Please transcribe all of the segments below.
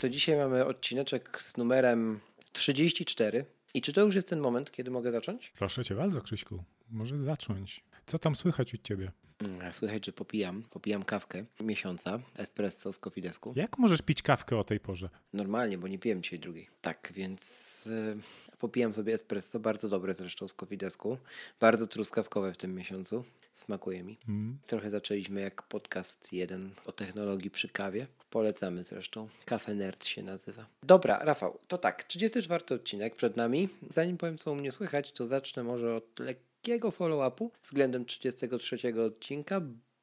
To dzisiaj mamy odcineczek z numerem 34. I czy to już jest ten moment, kiedy mogę zacząć? Proszę cię bardzo, Krzyśku. Może zacząć. Co tam słychać u ciebie? Mm, Słychać, że popijam, popijam kawkę miesiąca, espresso z kofidesku. Jak możesz pić kawkę o tej porze? Normalnie, bo nie piłem dzisiaj drugiej. Tak, więc y, popijam sobie espresso, bardzo dobre zresztą z kofidesku. Bardzo truskawkowe w tym miesiącu. Smakuje mi. Mm. Trochę zaczęliśmy jak podcast jeden o technologii przy kawie. Polecamy zresztą. Cafe Nerd się nazywa. Dobra, Rafał, to tak. 34 odcinek przed nami. Zanim powiem, co u mnie słychać, to zacznę może od lekkiego follow-upu względem 33 odcinka,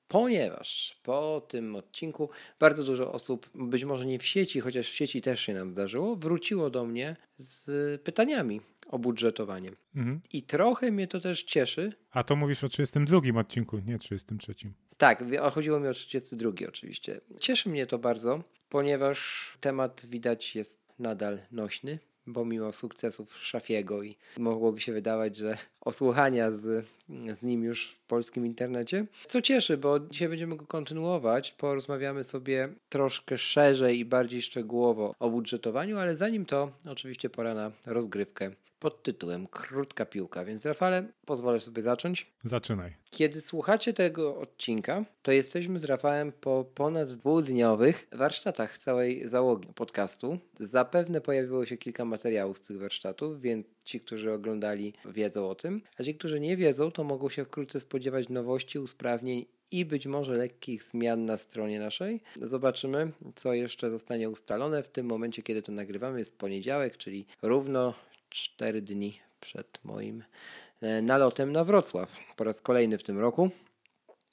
ponieważ po tym odcinku bardzo dużo osób, być może nie w sieci, chociaż w sieci też się nam zdarzyło, wróciło do mnie z pytaniami o budżetowanie. Mhm. I trochę mnie to też cieszy, A to mówisz o 32 odcinku, nie 33. Tak, chodziło mi o 32 oczywiście. Cieszy mnie to bardzo, ponieważ temat widać jest nadal nośny, bo mimo sukcesów Szafiego i mogłoby się wydawać, że osłuchania z, z nim już w polskim internecie. Co cieszy, bo dzisiaj będziemy go kontynuować, porozmawiamy sobie troszkę szerzej i bardziej szczegółowo o budżetowaniu, ale zanim to oczywiście pora na rozgrywkę pod tytułem Krótka piłka. Więc Rafale, pozwolę sobie zacząć. Zaczynaj. Kiedy słuchacie tego odcinka, to jesteśmy z Rafałem po ponad dwudniowych warsztatach całej załogi podcastu. Zapewne pojawiło się kilka materiałów z tych warsztatów, więc ci, którzy oglądali, wiedzą o tym, a ci, którzy nie wiedzą, to mogą się wkrótce spodziewać nowości, usprawnień i być może lekkich zmian na stronie naszej. Zobaczymy, co jeszcze zostanie ustalone. W tym momencie, kiedy to nagrywamy, jest poniedziałek, czyli równo 4 dni przed moim e, nalotem na Wrocław. Po raz kolejny w tym roku.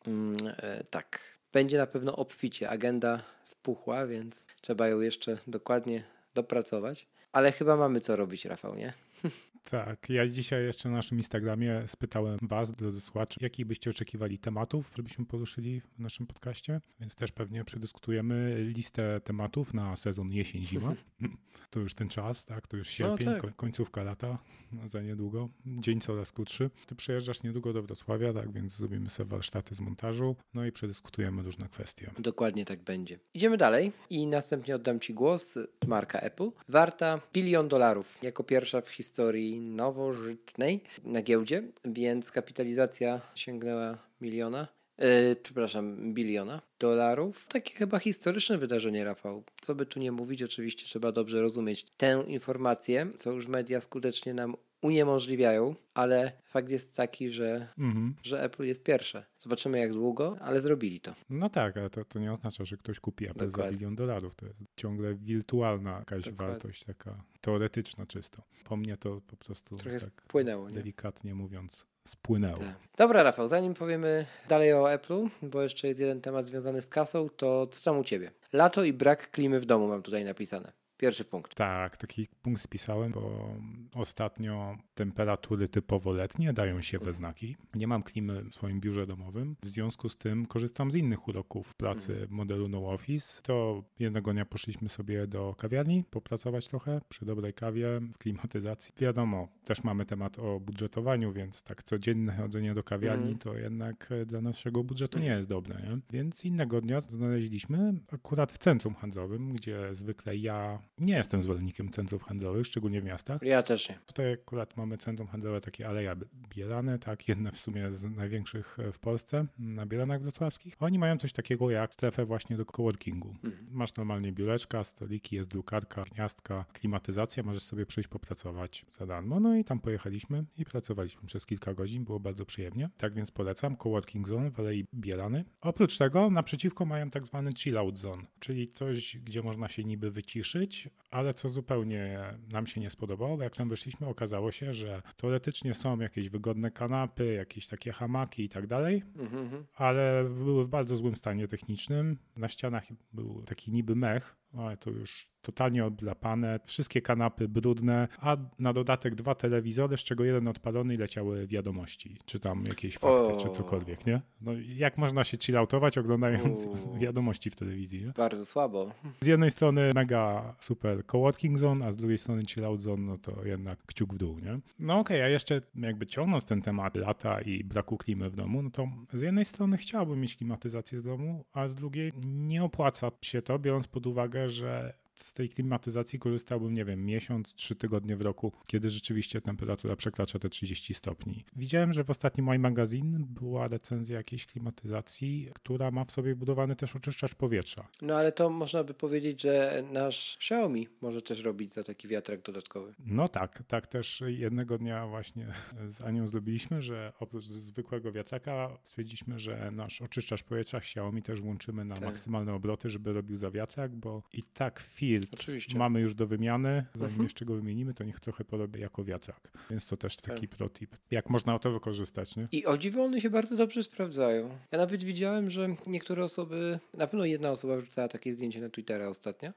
Mm, e, tak, będzie na pewno obficie. Agenda spuchła, więc trzeba ją jeszcze dokładnie dopracować. Ale chyba mamy co robić, Rafał, nie? Tak, ja dzisiaj jeszcze na naszym Instagramie spytałem Was, drodzy słuchacze, jakich byście oczekiwali tematów, żebyśmy poruszyli w naszym podcaście, więc też pewnie przedyskutujemy listę tematów na sezon jesień-zima. To już ten czas, tak? To już sierpień, tak. ko- końcówka lata za niedługo. Dzień coraz krótszy. Ty przyjeżdżasz niedługo do Wrocławia, tak? Więc zrobimy sobie warsztaty z montażu, no i przedyskutujemy różne kwestie. Dokładnie tak będzie. Idziemy dalej i następnie oddam Ci głos. Marka Apple. Warta bilion dolarów jako pierwsza w historii nowożytnej na giełdzie, więc kapitalizacja sięgnęła miliona. Yy, przepraszam, biliona dolarów. Takie chyba historyczne wydarzenie, Rafał. Co by tu nie mówić, oczywiście trzeba dobrze rozumieć tę informację, co już media skutecznie nam uniemożliwiają, ale fakt jest taki, że, Mhm. że Apple jest pierwsze. Zobaczymy jak długo, ale zrobili to. No tak, ale to, to nie oznacza, że ktoś kupi Apple za Dokładnie. bilion dolarów. To jest ciągle wirtualna jakaś Dokładnie. wartość, taka teoretyczna czysto. Po mnie to po prostu Trochę tak spłynęło, nie? delikatnie mówiąc spłynęło. Tak. Dobra, Rafał, zanim powiemy dalej o Apple'u, bo jeszcze jest jeden temat związany z kasą, to co tam u Ciebie? Lato i brak klimy w domu mam tutaj napisane. Pierwszy punkt. Tak, taki punkt spisałem, bo ostatnio temperatury typowo letnie dają się we znaki. Nie mam klimy w swoim biurze domowym, w związku z tym korzystam z innych uroków pracy modelu No Office. To jednego dnia poszliśmy sobie do kawiarni, popracować trochę przy dobrej kawie, w klimatyzacji. Wiadomo, też mamy temat o budżetowaniu, więc tak codzienne chodzenie do kawiarni Mhm. to jednak e, dla naszego budżetu nie jest dobre. Nie? Więc innego dnia znaleźliśmy akurat w centrum handlowym, gdzie zwykle ja nie jestem zwolennikiem centrów handlowych, szczególnie w miastach. Ja też nie. Tutaj akurat mamy centrum handlowe takie Aleja Bielane, tak, jedne w sumie z największych e, w Polsce, na Bielanach Wrocławskich. Oni mają coś takiego jak strefę właśnie do coworkingu. Mhm. Masz normalnie biureczka, stoliki, jest drukarka, gniazdka, klimatyzacja, możesz sobie przyjść popracować za darmo. No i tam pojechaliśmy i pracowaliśmy przez kilka godzin, było bardzo przyjemnie. Tak więc polecam, coworking zone w Alei Bielany. Oprócz tego naprzeciwko mają tak zwany chill out zone, czyli coś, gdzie można się niby wyciszyć, coś, ale co zupełnie nam się nie spodobało, bo jak tam wyszliśmy, okazało się, że teoretycznie są jakieś wygodne kanapy, jakieś takie hamaki i tak dalej, Mhm. ale były w bardzo złym stanie technicznym. Na ścianach był taki niby mech, ale to już totalnie odlapane, wszystkie kanapy brudne, a na dodatek dwa telewizory, z czego jeden odpalony i leciały wiadomości, czy tam jakieś fakty, O. czy cokolwiek, nie? No jak można się chilloutować oglądając U. wiadomości w telewizji, nie? Bardzo słabo. Z jednej strony mega super coworking zone, a z drugiej strony chillout zone, no to jednak kciuk w dół, nie? No okej, a jeszcze jakby ciągnąc ten temat lata i braku klimy w domu, no to z jednej strony chciałbym mieć klimatyzację z domu, a z drugiej nie opłaca się to, biorąc pod uwagę, że z tej klimatyzacji korzystałbym, nie wiem, miesiąc, trzy tygodnie w roku, kiedy rzeczywiście temperatura przekracza te 30 stopni. Widziałem, że w ostatnim My Magazine była recenzja jakiejś klimatyzacji, która ma w sobie budowany też oczyszczacz powietrza. No ale to można by powiedzieć, że nasz Xiaomi może też robić za taki wiatrak dodatkowy. No tak, tak też jednego dnia właśnie z Anią zrobiliśmy, że oprócz zwykłego wiatraka stwierdziliśmy, że nasz oczyszczacz powietrza Xiaomi też włączymy na Tak. maksymalne obroty, żeby robił za wiatrak, bo i tak filtr Oczywiście. mamy już do wymiany, zanim Mhm. jeszcze go wymienimy, to niech trochę porobi jako wiatrak. Więc to też taki Tak. protip. Jak można to wykorzystać, nie? I o dziwo one się bardzo dobrze sprawdzają. Ja nawet widziałem, że niektóre osoby, na pewno jedna osoba wrzucała takie zdjęcie na Twittera ostatnio.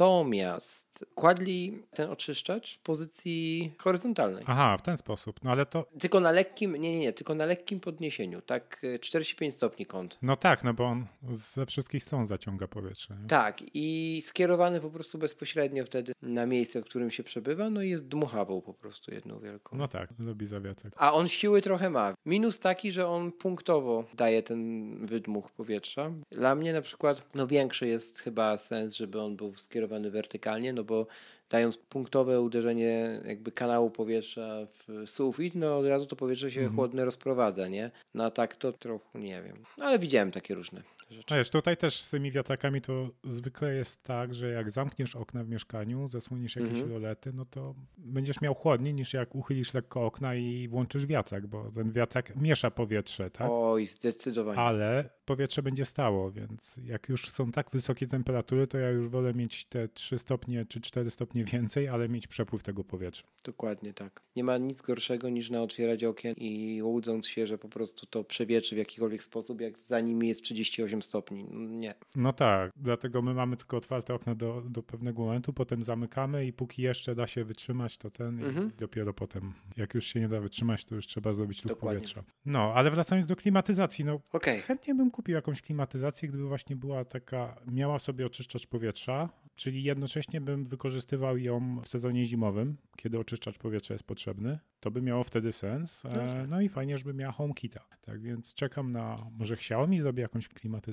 Natomiast kładli ten oczyszczacz w pozycji horyzontalnej. Aha, w ten sposób. No ale to, Tylko na lekkim, nie, nie, nie, tylko na lekkim podniesieniu. Tak, y, 45 stopni kąt. no tak, no bo on ze wszystkich stron zaciąga powietrze. Nie? Tak, i skierowany po prostu bezpośrednio wtedy na miejsce, w którym się przebywa, no i jest dmuchawą po prostu jedną wielką. No tak, robi za wiatrak. A on siły trochę ma. Minus taki, że on punktowo daje ten wydmuch powietrza. Dla mnie na przykład no większy jest chyba sens, żeby on był skierowany wertykalnie, no bo dając punktowe uderzenie jakby kanału powietrza w sufit, no od razu to powietrze się chłodne rozprowadza, nie? No a tak to trochę nie wiem. Ale widziałem takie różne rzeczy. No wiesz, tutaj też z tymi wiatrakami to zwykle jest tak, że jak zamkniesz okna w mieszkaniu, zasłonisz jakieś Mhm. rolety, no to będziesz miał chłodniej niż jak uchylisz lekko okna i włączysz wiatrak, bo ten wiatrak miesza powietrze, tak? Oj, zdecydowanie. Ale powietrze będzie stało, więc jak już są tak wysokie temperatury, to ja już wolę mieć te 3 stopnie czy 4 stopnie więcej, ale mieć przepływ tego powietrza. Dokładnie tak. Nie ma nic gorszego niż na otwierać okien i łudząc się, że po prostu to przewietrzy w jakikolwiek sposób, jak za nimi jest 38 stopni. Nie. No tak, dlatego my mamy tylko otwarte okna do, do pewnego momentu, potem zamykamy i póki jeszcze da się wytrzymać, to ten Mhm. i dopiero potem, jak już się nie da wytrzymać, to już trzeba zrobić Dokładnie. powietrza. No, ale wracając do klimatyzacji, no Okej. chętnie bym kupił jakąś klimatyzację, gdyby właśnie była taka, miała sobie oczyszczacz powietrza, czyli jednocześnie bym wykorzystywał ją w sezonie zimowym, kiedy oczyszczacz powietrza jest potrzebny. To by miało wtedy sens. No E, tak. No i fajnie, żeby miała HomeKita. Tak więc czekam na, może Xiaomi zrobi jakąś klimatyzację.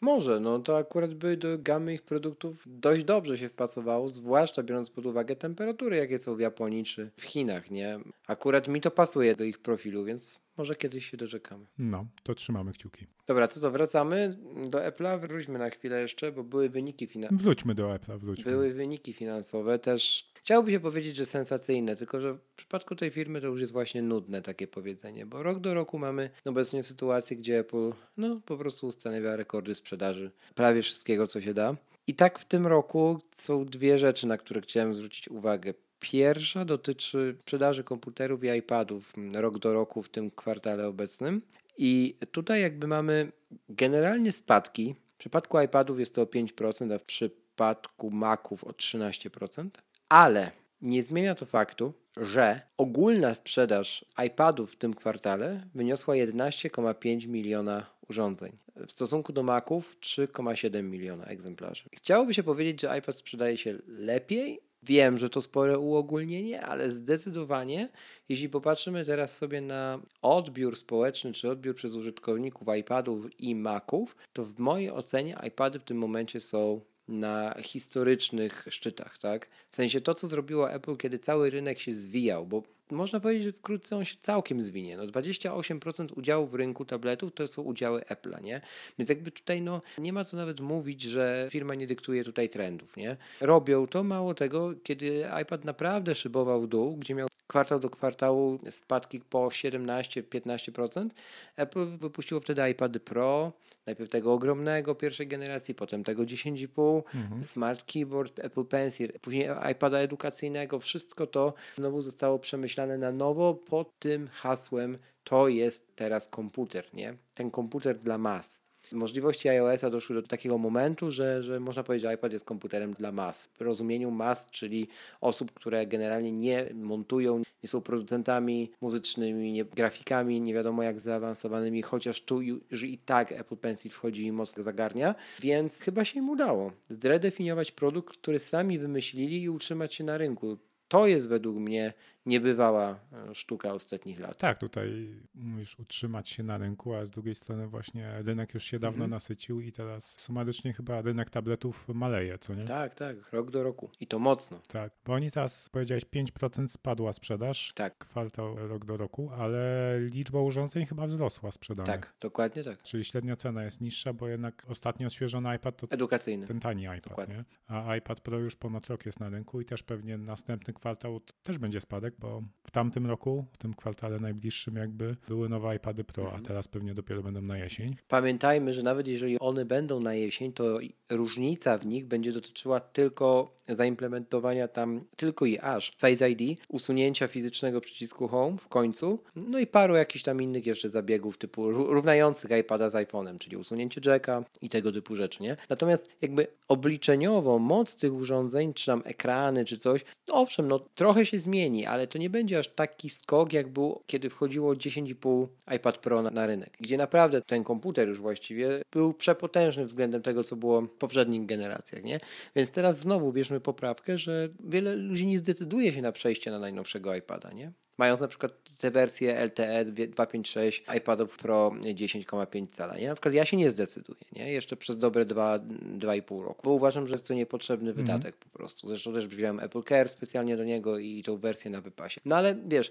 Może, no to akurat by do gamy ich produktów dość dobrze się wpasowało, zwłaszcza biorąc pod uwagę temperatury, jakie są w Japonii czy w Chinach, nie? Akurat mi to pasuje do ich profilu, więc może kiedyś się doczekamy. No, to trzymamy kciuki. Dobra, to co, wracamy do Apple'a, wróćmy na chwilę jeszcze, bo były wyniki finansowe. Wróćmy do Apple'a, wróćmy. Były wyniki finansowe też. Chciałoby się powiedzieć, że sensacyjne, tylko że w przypadku tej firmy to już jest właśnie nudne takie powiedzenie, bo rok do roku mamy obecnie sytuację, gdzie Apple no, po prostu ustanawia rekordy sprzedaży prawie wszystkiego, co się da. I tak w tym roku są dwie rzeczy, na które chciałem zwrócić uwagę. Pierwsza dotyczy sprzedaży komputerów i iPadów rok do roku w tym kwartale obecnym. I tutaj jakby mamy generalnie spadki. W przypadku iPadów jest to o 5%, a w przypadku Maców o 13%. Ale nie zmienia to faktu, że ogólna sprzedaż iPadów w tym kwartale wyniosła 11,5 miliona urządzeń. W stosunku do Maców 3,7 miliona egzemplarzy. Chciałoby się powiedzieć, że iPad sprzedaje się lepiej. Wiem, że to spore uogólnienie, ale zdecydowanie, jeśli popatrzymy teraz sobie na odbiór społeczny, czy odbiór przez użytkowników iPadów i Maców, to w mojej ocenie iPady w tym momencie są na historycznych szczytach, tak? W sensie to, co zrobiło Apple, kiedy cały rynek się zwijał, bo można powiedzieć, że wkrótce on się całkiem zwinie. No 28% udziału w rynku tabletów to są udziały Apple'a, nie? Więc jakby tutaj no, nie ma co nawet mówić, że firma nie dyktuje tutaj trendów, nie? Robią to, mało tego, kiedy iPad naprawdę szybował w dół, gdzie miał kwartał do kwartału spadki po 17-15%, Apple wypuściło wtedy iPady Pro, najpierw tego ogromnego pierwszej generacji, potem tego 10,5, mhm. Smart Keyboard, Apple Pencil, później iPada edukacyjnego, wszystko to znowu zostało przemyślane na nowo pod tym hasłem to jest teraz komputer, nie? Ten komputer dla mas. Możliwości iOS-a doszły do takiego momentu, że, że można powiedzieć, że iPad jest komputerem dla mas. W rozumieniu mas, czyli osób, które generalnie nie montują, nie są producentami muzycznymi, nie, grafikami, nie wiadomo jak zaawansowanymi, chociaż tu już i tak Apple Pencil wchodzi i mocno zagarnia, więc chyba się im udało zredefiniować produkt, który sami wymyślili i utrzymać się na rynku. To jest według mnie niebywała e, sztuka ostatnich lat. Tak, tutaj musisz utrzymać się na rynku, a z drugiej strony właśnie rynek już się dawno mhm. nasycił i teraz sumarycznie chyba rynek tabletów maleje, co nie? Tak, tak, rok do roku i to mocno. Tak, bo oni teraz powiedziałeś 5% spadła sprzedaż, tak. kwartał rok do roku, ale liczba urządzeń chyba wzrosła sprzedanych. Tak, dokładnie tak. Czyli średnia cena jest niższa, bo jednak ostatnio odświeżony iPad to edukacyjny. ten tani iPad, nie? A iPad Pro już ponad rok jest na rynku i też pewnie następny kwartał też będzie spadek, bo w tamtym roku, w tym kwartale najbliższym jakby były nowe iPady Pro, a mhm. teraz pewnie dopiero będą na jesień. Pamiętajmy, że nawet jeżeli one będą na jesień, to różnica w nich będzie dotyczyła tylko zaimplementowania tam tylko i aż Face ID, usunięcia fizycznego przycisku Home w końcu, no i paru jakichś tam innych jeszcze zabiegów typu równających iPada z iPhone'em, czyli usunięcie jacka i tego typu rzeczy, nie? Natomiast jakby obliczeniowo moc tych urządzeń, czy tam ekrany, czy coś, no owszem, no trochę się zmieni, ale to nie będzie aż taki skok, jak był, kiedy wchodziło 10,5 iPad Pro na, na rynek, gdzie naprawdę ten komputer już właściwie był przepotężny względem tego, co było w poprzednich generacjach, nie? Więc teraz znowu bierzmy poprawkę, że wiele ludzi nie zdecyduje się na przejście na najnowszego iPada, nie? Mając na przykład te wersje LTE 256 iPadów Pro 10,5 cala. Nie? Na przykład ja się nie zdecyduję, nie? Jeszcze przez dobre 2,5 roku, bo uważam, że jest to niepotrzebny mm. wydatek po prostu. Zresztą też wziąłem Apple Care specjalnie do niego i tą wersję na wypasie. No ale wiesz,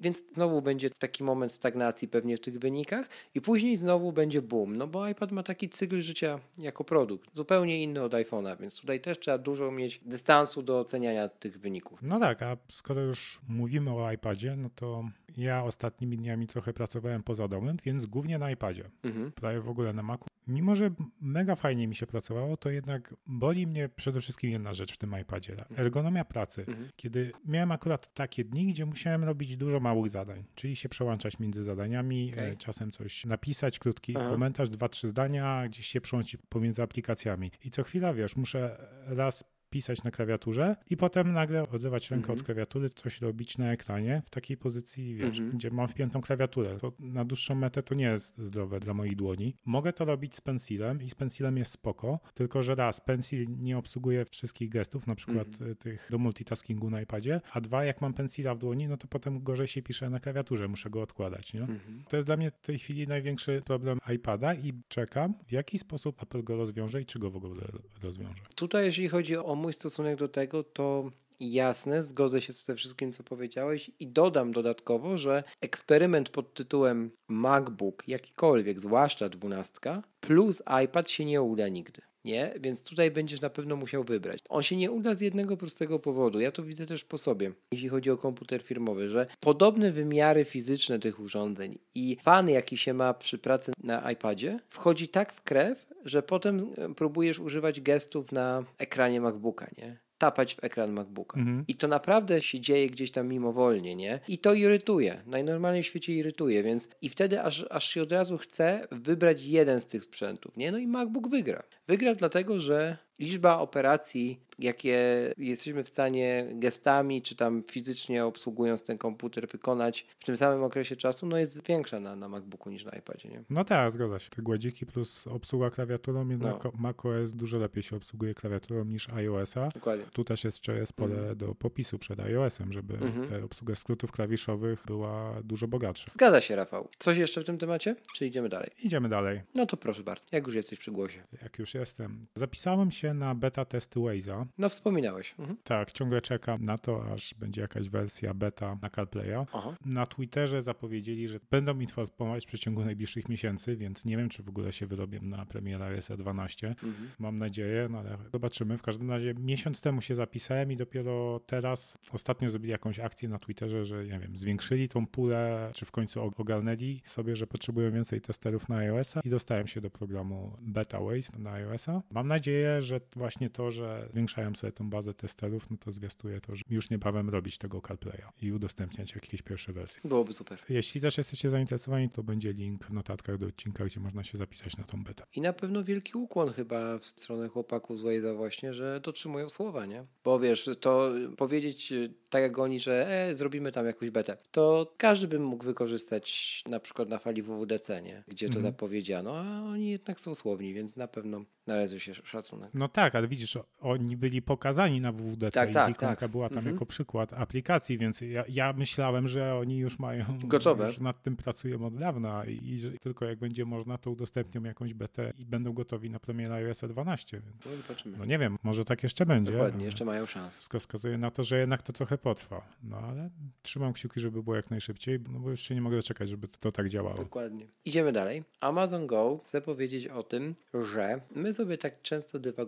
więc znowu będzie taki moment stagnacji pewnie w tych wynikach i później znowu będzie boom, no bo iPad ma taki cykl życia jako produkt, zupełnie inny od iPhone'a, więc tutaj też trzeba dużo mieć dystansu do oceniania tych wyników. No tak, a skoro już mówimy o iPadzie, no to ja ostatnimi dniami trochę pracowałem poza domem, więc głównie na iPadzie. Mhm. Prawie w ogóle na Macu. Mimo, że mega fajnie mi się pracowało, to jednak boli mnie przede wszystkim jedna rzecz w tym iPadzie. Ergonomia pracy. Mhm. Kiedy miałem akurat takie dni, gdzie musiałem robić dużo małych zadań, czyli się przełączać między zadaniami, okay. E, czasem coś napisać, krótki Aha. komentarz, dwa, trzy zdania, gdzieś się przełączyć pomiędzy aplikacjami. I co chwila, wiesz, muszę raz pisać na klawiaturze i potem nagle odrywać rękę mhm. od klawiatury, coś robić na ekranie w takiej pozycji, wiesz, mhm. gdzie mam wpiętą klawiaturę. To na dłuższą metę to nie jest zdrowe dla moich dłoni. Mogę to robić z pensilem i z pensilem jest spoko, tylko że raz, pensil nie obsługuje wszystkich gestów, na przykład mhm. tych do multitaskingu na iPadzie, a dwa, jak mam pensila w dłoni, no to potem gorzej się pisze na klawiaturze, muszę go odkładać, nie? Mhm. To jest dla mnie w tej chwili największy problem iPada i czekam, w jaki sposób Apple go rozwiąże i czy go w ogóle rozwiąże. Tutaj, jeżeli chodzi o mój stosunek do tego, to jasne, zgodzę się ze wszystkim, co powiedziałeś i dodam dodatkowo, że eksperyment pod tytułem MacBook, jakikolwiek, zwłaszcza dwunastka, plus iPad się nie uda nigdy. Nie? Więc tutaj będziesz na pewno musiał wybrać. On się nie uda z jednego prostego powodu. Ja to widzę też po sobie, jeśli chodzi o komputer firmowy, że podobne wymiary fizyczne tych urządzeń i fan, jaki się ma przy pracy na iPadzie, wchodzi tak w krew, że potem e, próbujesz używać gestów na ekranie MacBooka, nie? Tapać w ekran MacBooka. Mhm. I to naprawdę się dzieje gdzieś tam mimowolnie, nie? I to irytuje. Najnormalniej w świecie irytuje, więc i wtedy aż, aż się od razu chce wybrać jeden z tych sprzętów, nie? No i MacBook wygra. Wygra dlatego, że liczba operacji, jakie jesteśmy w stanie gestami czy tam fizycznie obsługując ten komputer wykonać w tym samym okresie czasu, no jest większa na, na MacBooku niż na iPadzie, nie? No tak, zgadza się. Te gładziki plus obsługa klawiaturą, jednak no. macOS dużo lepiej się obsługuje klawiaturą niż iOS-a. Dokładnie. Tu też jeszcze jest pole mhm. do popisu przed iOS-em, żeby mhm. obsługa skrótów klawiszowych była dużo bogatsza. Zgadza się, Rafał. Coś jeszcze w tym temacie? Czy idziemy dalej? Idziemy dalej. No to proszę bardzo, jak już jesteś przy głosie. Jak już jestem. Zapisałem się się na beta testy Waze'a. No wspominałeś. Mhm. Tak, ciągle czekam na to, aż będzie jakaś wersja beta na CarPlaya. Aha. Na Twitterze zapowiedzieli, że będą informować w przeciągu najbliższych miesięcy, więc nie wiem, czy w ogóle się wyrobią na premiera iOS 12. Mhm. Mam nadzieję, no ale zobaczymy. W każdym razie miesiąc temu się zapisałem i dopiero teraz ostatnio zrobili jakąś akcję na Twitterze, że nie wiem, zwiększyli tą pulę, czy w końcu ogarnęli sobie, że potrzebują więcej testerów na iOS-a i dostałem się do programu Beta Waze na iOS-a. Mam nadzieję, że właśnie to, że zwiększają sobie tą bazę testerów, no to zwiastuje to, że już niebawem robić tego CarPlaya i udostępniać jakieś pierwsze wersje. Byłoby super. Jeśli też jesteście zainteresowani, to będzie link w notatkach do odcinka, gdzie można się zapisać na tą betę. I na pewno wielki ukłon chyba w stronę chłopaków z Waze'a właśnie, że dotrzymują słowa, nie? Bo wiesz, to powiedzieć e, tak jak oni, że e, zrobimy tam jakąś betę, to każdy by mógł wykorzystać na przykład na fali WWDC, nie? Gdzie to Mhm. zapowiedziano, a oni jednak są słowni, więc na pewno należy się szacunek. No tak, ale widzisz, oni byli pokazani na WWDC Tak, i tak, ikonka tak. była tam Mhm. jako przykład aplikacji, więc ja, ja myślałem, że oni już mają, Gotowe. już nad tym pracują od dawna i, i że tylko jak będzie można, to udostępnią jakąś betę i będą gotowi na premierę iOS 12, więc No, zobaczymy. no nie wiem, może tak jeszcze będzie. Dokładnie, jeszcze mają szansę. Wszystko wskazuje na to, że jednak to trochę potrwa, no ale trzymam kciuki, żeby było jak najszybciej, no bo już się nie mogę doczekać, żeby to tak działało. Dokładnie. Idziemy dalej. Amazon Go chce powiedzieć o tym, że my sobie tak często dywagujemy,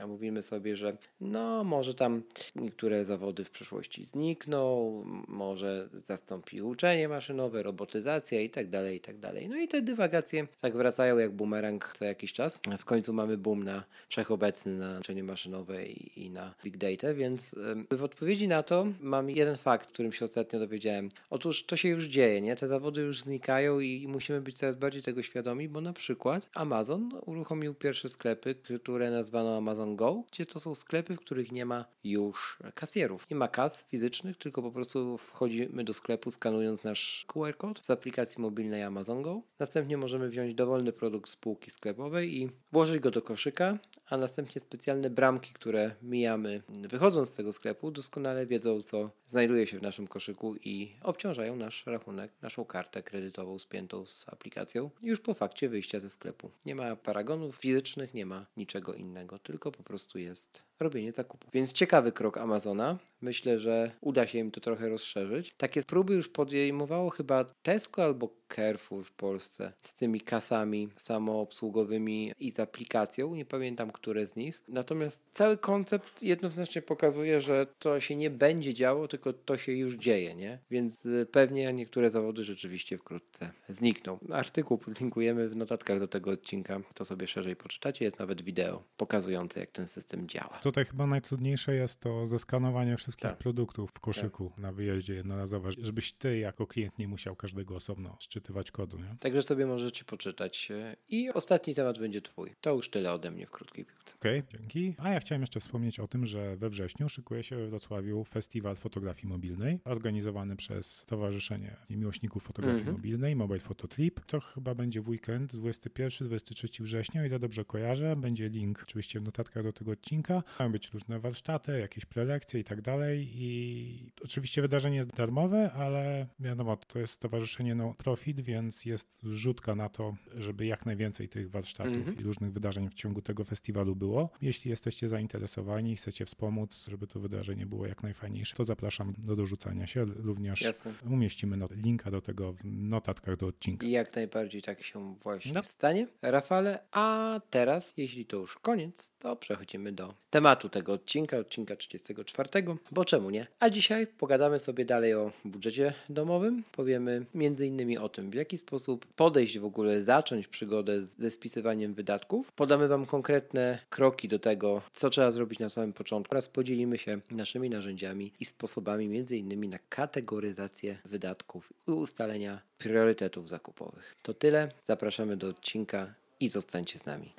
a mówimy sobie, że no może tam niektóre zawody w przyszłości znikną, może zastąpi uczenie maszynowe, robotyzacja i tak dalej, i tak dalej. No i te dywagacje tak wracają jak bumerang co jakiś czas. W końcu mamy boom na wszechobecny na uczenie maszynowe i, i na big data, więc w odpowiedzi na to mam jeden fakt, którym się ostatnio dowiedziałem. Otóż to się już dzieje, nie? Te zawody już znikają i musimy być coraz bardziej tego świadomi, bo na przykład Amazon uruchomił pierwsze sklepy, które nazwano Amazon Go, gdzie to są sklepy, w których nie ma już kasjerów. Nie ma kas fizycznych, tylko po prostu wchodzimy do sklepu skanując nasz QR kod z aplikacji mobilnej Amazon Go. Następnie możemy wziąć dowolny produkt z półki sklepowej i włożyć go do koszyka, a następnie specjalne bramki, które mijamy wychodząc z tego sklepu, doskonale wiedzą, co znajduje się w naszym koszyku i obciążają nasz rachunek, naszą kartę kredytową spiętą z aplikacją już po fakcie wyjścia ze sklepu. Nie ma paragonów fizycznych, nie ma niczego innego, tylko po prostu jest robienie zakupów. Więc ciekawy krok Amazona. Myślę, że uda się im to trochę rozszerzyć. Takie próby już podejmowało chyba Tesco albo Carrefour w Polsce z tymi kasami samoobsługowymi i z aplikacją. Nie pamiętam, które z nich. Natomiast cały koncept jednoznacznie pokazuje, że to się nie będzie działo, tylko to się już dzieje, nie? Więc y, pewnie niektóre zawody rzeczywiście wkrótce znikną. Artykuł linkujemy w notatkach do tego odcinka. To sobie szerzej poczytacie. Jest nawet wideo pokazujące, jak ten system działa. Tutaj chyba najtrudniejsze jest to zeskanowanie wszystkich Tak. produktów w koszyku na wyjeździe jednorazowo, żebyś ty jako klient nie musiał każdego osobno szczytywać kodu, nie? Także sobie możecie poczytać. e, I ostatni temat będzie Twój. To już tyle ode mnie w krótkiej piłce. Okej, dzięki. A ja chciałem jeszcze wspomnieć o tym, że we wrześniu szykuje się we Wrocławiu Festiwal Fotografii Mobilnej, organizowany przez Stowarzyszenie Miłośników Fotografii Mhm. Mobilnej, Mobile Photo Trip. To chyba będzie w weekend 21-23 września, o ile dobrze kojarzę. Będzie link oczywiście w notatkach do tego odcinka. Mają być różne warsztaty, jakieś prelekcje i tak dalej. I oczywiście wydarzenie jest darmowe, ale wiadomo, to jest stowarzyszenie no profit, więc jest zrzutka na to, żeby jak najwięcej tych warsztatów Mhm. i różnych wydarzeń w ciągu tego festiwalu było. Jeśli jesteście zainteresowani, chcecie wspomóc, żeby to wydarzenie było jak najfajniejsze, to zapraszam do dorzucania się. Również Jasne. umieścimy not- linka do tego w notatkach do odcinka. I jak najbardziej tak się właśnie No. stanie. Rafale, a teraz, jeśli to już koniec, to przechodzimy do tematu tego odcinka, odcinka 34, bo czemu nie? A dzisiaj pogadamy sobie dalej o budżecie domowym. Powiemy innymi o tym, w jaki sposób podejść w ogóle, zacząć przygodę ze spisywaniem wydatków. Podamy Wam konkretne kroki do tego, co trzeba zrobić na samym początku oraz podzielimy się naszymi narzędziami i sposobami innymi na kategoryzację wydatków i ustalenia priorytetów zakupowych. To tyle. Zapraszamy do odcinka i zostańcie z nami.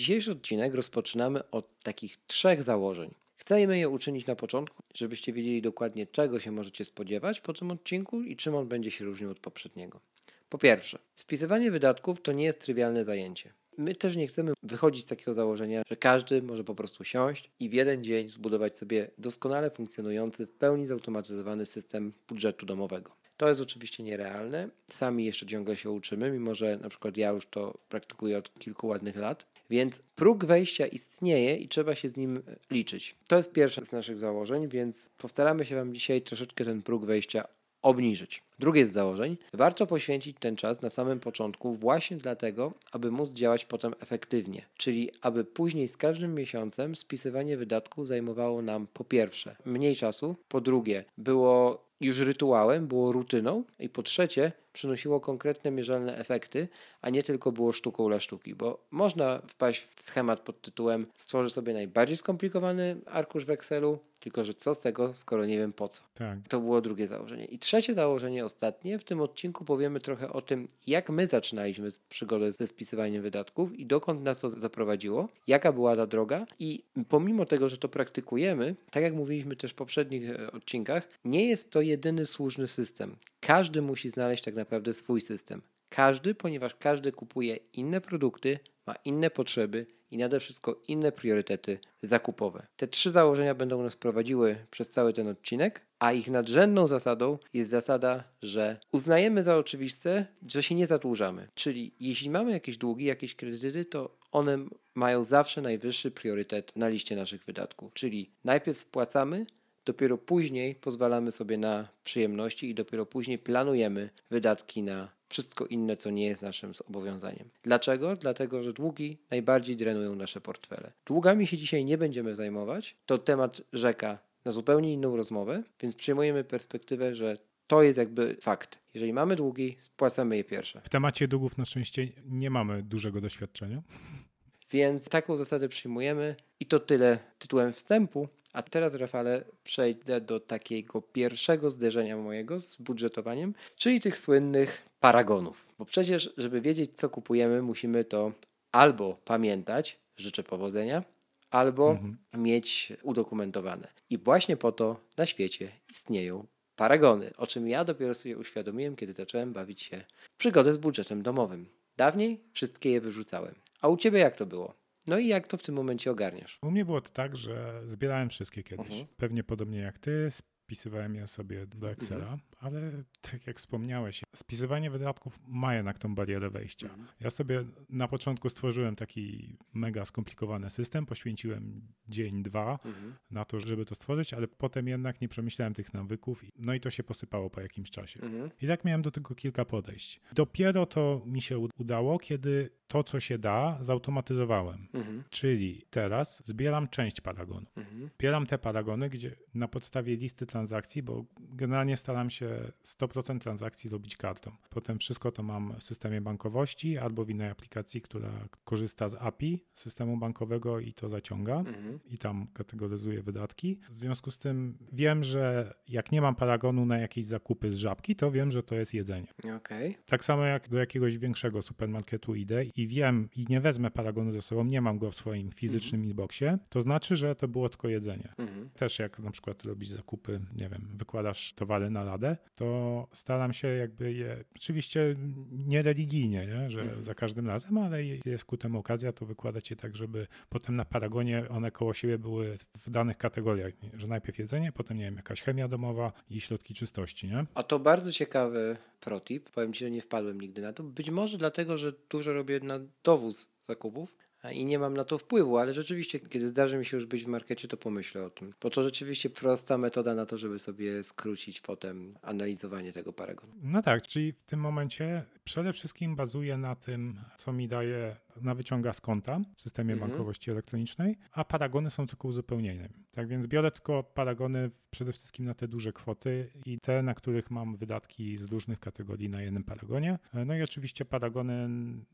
Dzisiejszy odcinek rozpoczynamy od takich trzech założeń. Chcemy je uczynić na początku, żebyście wiedzieli dokładnie, czego się możecie spodziewać po tym odcinku i czym on będzie się różnił od poprzedniego. Po pierwsze, spisywanie wydatków to nie jest trywialne zajęcie. My też nie chcemy wychodzić z takiego założenia, że każdy może po prostu siąść i w jeden dzień zbudować sobie doskonale funkcjonujący, w pełni zautomatyzowany system budżetu domowego. To jest oczywiście nierealne. Sami jeszcze ciągle się uczymy, mimo że na przykład ja już to praktykuję od kilku ładnych lat. Więc próg wejścia istnieje i trzeba się z nim liczyć. To jest pierwsze z naszych założeń, więc postaramy się Wam dzisiaj troszeczkę ten próg wejścia obniżyć. Drugie z założeń, warto poświęcić ten czas na samym początku właśnie dlatego, aby móc działać potem efektywnie, czyli aby później z każdym miesiącem spisywanie wydatków zajmowało nam po pierwsze mniej czasu, po drugie było już rytuałem, było rutyną i po trzecie przynosiło konkretne, mierzalne efekty, a nie tylko było sztuką dla sztuki, bo można wpaść w schemat pod tytułem stworzę sobie najbardziej skomplikowany arkusz w Excelu, tylko że co z tego, skoro nie wiem po co. Tak. To było drugie założenie. I trzecie założenie, ostatnie, w tym odcinku powiemy trochę o tym, jak my zaczynaliśmy przygodę ze spisywaniem wydatków i dokąd nas to zaprowadziło, jaka była ta droga i pomimo tego, że to praktykujemy, tak jak mówiliśmy też w poprzednich e, odcinkach, nie jest to jedyny słuszny system. Każdy musi znaleźć tak naprawdę swój system. Każdy, ponieważ każdy kupuje inne produkty, ma inne potrzeby i nade wszystko inne priorytety zakupowe. Te trzy założenia będą nas prowadziły przez cały ten odcinek, a ich nadrzędną zasadą jest zasada, że uznajemy za oczywiste, że się nie zadłużamy. Czyli jeśli mamy jakieś długi, jakieś kredyty, to one mają zawsze najwyższy priorytet na liście naszych wydatków. Czyli najpierw spłacamy, dopiero później pozwalamy sobie na przyjemności i dopiero później planujemy wydatki na wszystko inne, co nie jest naszym zobowiązaniem. Dlaczego? Dlatego, że długi najbardziej drenują nasze portfele. Długami się dzisiaj nie będziemy zajmować. To temat rzeka na zupełnie inną rozmowę, więc przyjmujemy perspektywę, że to jest jakby fakt. Jeżeli mamy długi, spłacamy je pierwsze. W temacie długów na szczęście nie mamy dużego doświadczenia. Więc taką zasadę przyjmujemy i to tyle tytułem wstępu. A teraz, Rafale, przejdę do takiego pierwszego zderzenia mojego z budżetowaniem, czyli tych słynnych paragonów. Bo przecież, żeby wiedzieć, co kupujemy, musimy to albo pamiętać, życzę powodzenia, albo mhm. mieć udokumentowane. I właśnie po to na świecie istnieją paragony, o czym ja dopiero sobie uświadomiłem, kiedy zacząłem bawić się w przygodę z budżetem domowym. Dawniej wszystkie je wyrzucałem. A u ciebie jak to było? No i jak to w tym momencie ogarniasz? U mnie było to tak, że zbierałem wszystkie kiedyś. Mhm. Pewnie podobnie jak ty, wpisywałem je sobie do Excela, mhm. ale tak jak wspomniałeś, spisywanie wydatków ma jednak tą barierę wejścia. Mhm. Ja sobie na początku stworzyłem taki mega skomplikowany system, poświęciłem dzień, dwa mhm. na to, żeby to stworzyć, ale potem jednak nie przemyślałem tych nawyków, no i to się posypało po jakimś czasie. I tak miałem do tego kilka podejść. Dopiero to mi się udało, kiedy to, co się da, zautomatyzowałem. Mhm. Czyli teraz zbieram część paragonu. Mhm. Zbieram te paragony, gdzie na podstawie listy transakcji, bo generalnie staram się 100% transakcji robić kartą. Potem wszystko to mam w systemie bankowości albo w innej aplikacji, która korzysta z API systemu bankowego i to zaciąga mhm. i tam kategoryzuje wydatki. W związku z tym wiem, że jak nie mam paragonu na jakieś zakupy z żabki, to wiem, że to jest jedzenie. Okay. Tak samo jak do jakiegoś większego supermarketu idę i wiem i nie wezmę paragonu ze sobą, nie mam go w swoim fizycznym mhm. inboxie, to znaczy, że to było tylko jedzenie. Mhm. Też jak na przykład robisz zakupy, nie wiem, wykładasz towary na ladę, to staram się jakby je, oczywiście nie religijnie, nie? że mhm. za każdym razem, ale jest ku temu okazja, to wykładać je tak, żeby potem na paragonie one koło siebie były w danych kategoriach, że najpierw jedzenie, potem nie wiem, jakaś chemia domowa i środki czystości, nie? A to bardzo ciekawy protip, powiem Ci, że nie wpadłem nigdy na to, być może dlatego, że dużo robię na dowóz zakupów i nie mam na to wpływu, ale rzeczywiście, kiedy zdarzy mi się już być w markecie, to pomyślę o tym. Bo to rzeczywiście prosta metoda na to, żeby sobie skrócić potem analizowanie tego paragonu. No tak, czyli w tym momencie przede wszystkim bazuję na tym, co mi daje na wyciąga z konta w systemie mhm. bankowości elektronicznej, a paragony są tylko uzupełnieniem. Tak więc biorę tylko paragony przede wszystkim na te duże kwoty i te, na których mam wydatki z różnych kategorii na jednym paragonie. No i oczywiście paragony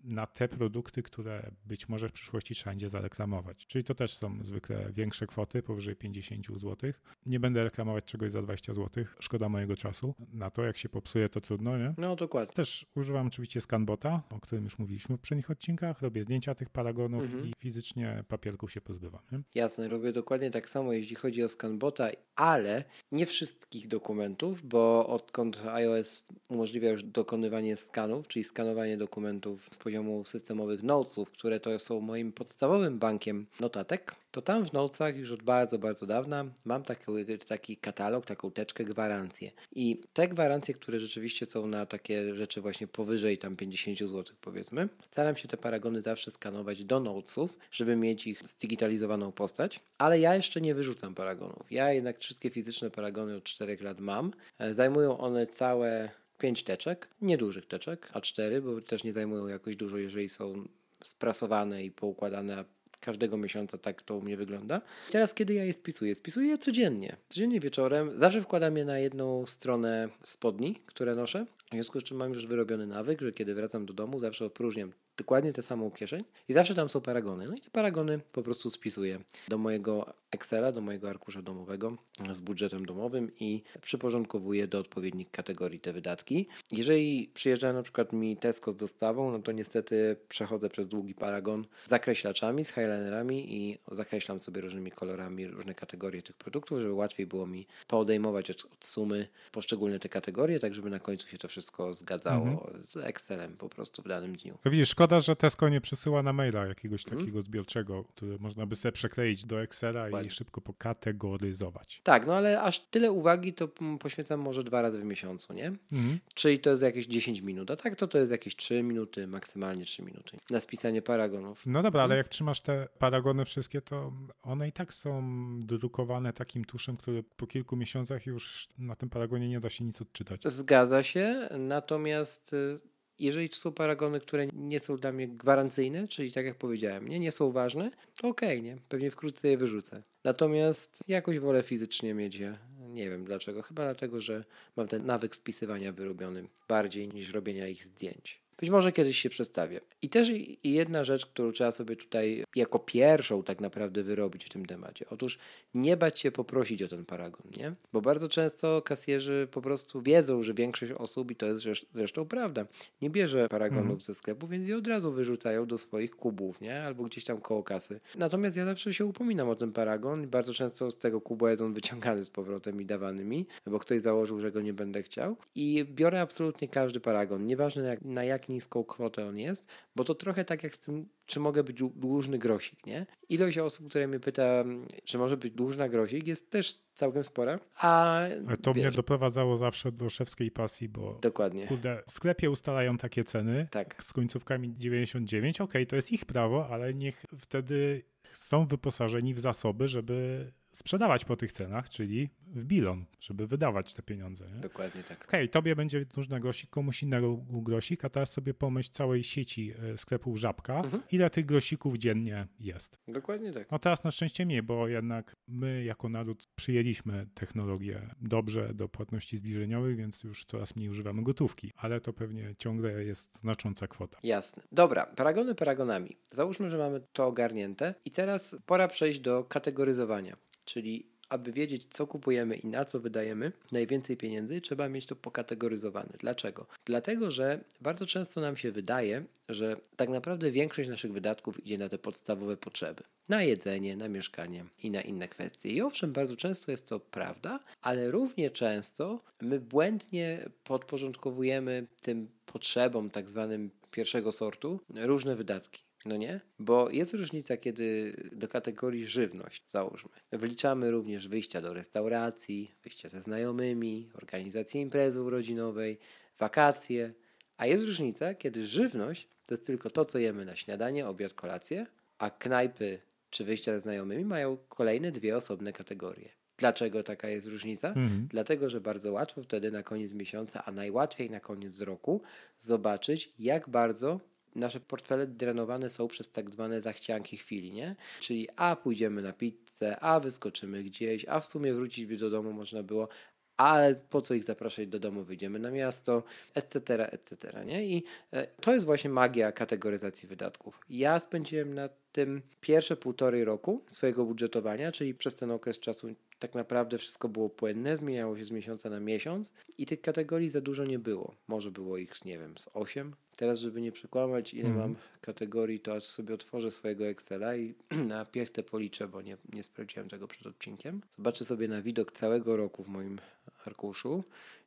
na te produkty, które być może w przyszłości trzeba będzie zareklamować. Czyli to też są zwykle większe kwoty, powyżej 50 zł. Nie będę reklamować czegoś za 20 zł, szkoda mojego czasu. Na to, jak się popsuje, to trudno, nie? No, dokładnie. Też używam oczywiście Scanbota, o którym już mówiliśmy w poprzednich odcinkach. Robię zdjęcia tych paragonów mhm. i fizycznie papierków się pozbywam. Nie? Jasne, robię dokładnie tak samo, jeśli chodzi o Scanbota, ale nie wszystkich dokumentów, bo odkąd iOS umożliwia już dokonywanie skanów, czyli skanowanie dokumentów z poziomu systemowych notesów, które to są moim podstawowym bankiem notatek, to tam w Notesach już od bardzo, bardzo dawna mam taki, taki katalog, taką teczkę gwarancje. I te gwarancje, które rzeczywiście są na takie rzeczy właśnie powyżej tam 50 zł powiedzmy, staram się te paragony zawsze skanować do Notesów, żeby mieć ich zdigitalizowaną postać, ale ja jeszcze nie wyrzucam paragonów. Ja jednak wszystkie fizyczne paragony od 4 lat mam. E, zajmują one całe 5 teczek, niedużych teczek, a 4, bo też nie zajmują jakoś dużo, jeżeli są sprasowane i poukładane, każdego miesiąca tak to u mnie wygląda. Teraz kiedy ja je spisuję? Spisuję je codziennie. Codziennie wieczorem. Zawsze wkładam je na jedną stronę spodni, które noszę. W związku z czym mam już wyrobiony nawyk, że kiedy wracam do domu, zawsze opróżniam dokładnie tę samą kieszeń i zawsze tam są paragony. No i te paragony po prostu spisuję do mojego Excela, do mojego arkusza domowego z budżetem domowym i przyporządkowuję do odpowiednich kategorii te wydatki. Jeżeli przyjeżdża na przykład mi Tesco z dostawą, no to niestety przechodzę przez długi paragon z zakreślaczami, z highlinerami i zakreślam sobie różnymi kolorami różne kategorie tych produktów, żeby łatwiej było mi poodejmować od, od sumy poszczególne te kategorie, tak żeby na końcu się to wszystko zgadzało mhm. z Excelem po prostu w danym dniu. Widzisz, szkoda, że Tesco nie przesyła na maila jakiegoś mhm. takiego zbiorczego, który można by sobie przekleić do Excela i szybko pokategoryzować. Tak, no ale aż tyle uwagi to poświęcam może dwa razy w miesiącu, nie? Mhm. Czyli to jest jakieś 10 minut, a tak to to jest jakieś 3 minuty, maksymalnie 3 minuty na spisanie paragonów. No dobra, ale mhm. jak trzymasz te paragony wszystkie, to one i tak są drukowane takim tuszem, który po kilku miesiącach już na tym paragonie nie da się nic odczytać. Zgadza się, natomiast y, jeżeli to są paragony, które nie są dla mnie gwarancyjne, czyli tak jak powiedziałem, nie, nie są ważne, to okej, okay, nie? Pewnie wkrótce je wyrzucę. Natomiast jakoś wolę fizycznie mieć je. Nie wiem dlaczego. Chyba dlatego, że mam ten nawyk spisywania wyrobiony bardziej niż robienia ich zdjęć. Być może kiedyś się przedstawię. I też jedna rzecz, którą trzeba sobie tutaj jako pierwszą tak naprawdę wyrobić w tym temacie. Otóż nie bać się poprosić o ten paragon, nie? Bo bardzo często kasjerzy po prostu wiedzą, że większość osób, i to jest zresztą prawda, nie bierze paragonów mhm. ze sklepu, więc je od razu wyrzucają do swoich kubów, nie? Albo gdzieś tam koło kasy. Natomiast ja zawsze się upominam o ten paragon i bardzo często z tego kubu jest on wyciągany z powrotem i dawany mi, bo ktoś założył, że go nie będę chciał. I biorę absolutnie każdy paragon, nieważne jak, na jak niską kwotę on jest, bo to trochę tak jak z tym, czy mogę być dłużny grosik, nie? Ilość osób, które mnie pyta, czy może być dłużna grosik, jest też całkiem spora. A to wiesz, mnie doprowadzało zawsze do szewskiej pasji, bo dokładnie. Kurde, w sklepie ustalają takie ceny tak. z końcówkami 99. Okej, okay, to jest ich prawo, ale niech wtedy są wyposażeni w zasoby, żeby sprzedawać po tych cenach, czyli w bilon, żeby wydawać te pieniądze. Nie? Dokładnie tak. Okej, okay, tobie będzie różny grosik, komuś innego grosik, a teraz sobie pomyśl całej sieci e, sklepów Żabka, mhm. ile tych grosików dziennie jest. Dokładnie tak. No teraz na szczęście mniej, bo jednak my jako naród przyjęliśmy technologię dobrze do płatności zbliżeniowych, więc już coraz mniej używamy gotówki, ale to pewnie ciągle jest znacząca kwota. Jasne. Dobra, paragony paragonami. Załóżmy, że mamy to ogarnięte i teraz pora przejść do kategoryzowania, czyli aby wiedzieć, co kupujemy i na co wydajemy najwięcej pieniędzy, trzeba mieć to pokategoryzowane. Dlaczego? Dlatego, że bardzo często nam się wydaje, że tak naprawdę większość naszych wydatków idzie na te podstawowe potrzeby. Na jedzenie, na mieszkanie i na inne kwestie. I owszem, bardzo często jest to prawda, ale równie często my błędnie podporządkowujemy tym potrzebom tak zwanym pierwszego sortu różne wydatki. No nie? Bo jest różnica, kiedy do kategorii żywność, załóżmy, wliczamy również wyjścia do restauracji, wyjścia ze znajomymi, organizację imprezy urodzinowej, wakacje, a jest różnica, kiedy żywność to jest tylko to, co jemy na śniadanie, obiad, kolację, a knajpy czy wyjścia ze znajomymi mają kolejne dwie osobne kategorie. Dlaczego taka jest różnica? Mhm. Dlatego, że bardzo łatwo wtedy na koniec miesiąca, a najłatwiej na koniec roku zobaczyć, jak bardzo nasze portfele drenowane są przez tak zwane zachcianki chwili, nie? Czyli a pójdziemy na pizzę, a wyskoczymy gdzieś, a w sumie wrócić by do domu można było, ale po co ich zapraszać do domu, wyjdziemy na miasto, etc., etc., nie? I e, to jest właśnie magia kategoryzacji wydatków. Ja spędziłem na tym pierwsze półtorej roku swojego budżetowania, czyli przez ten okres czasu tak naprawdę wszystko było płynne, zmieniało się z miesiąca na miesiąc i tych kategorii za dużo nie było. Może było ich, nie wiem, z 8. Teraz, żeby nie przekłamać, ile mm. mam kategorii, to aż sobie otworzę swojego Excela i na piechtę policzę, bo nie, nie sprawdziłem tego przed odcinkiem. Zobaczę sobie na widok całego roku w moim arkuszu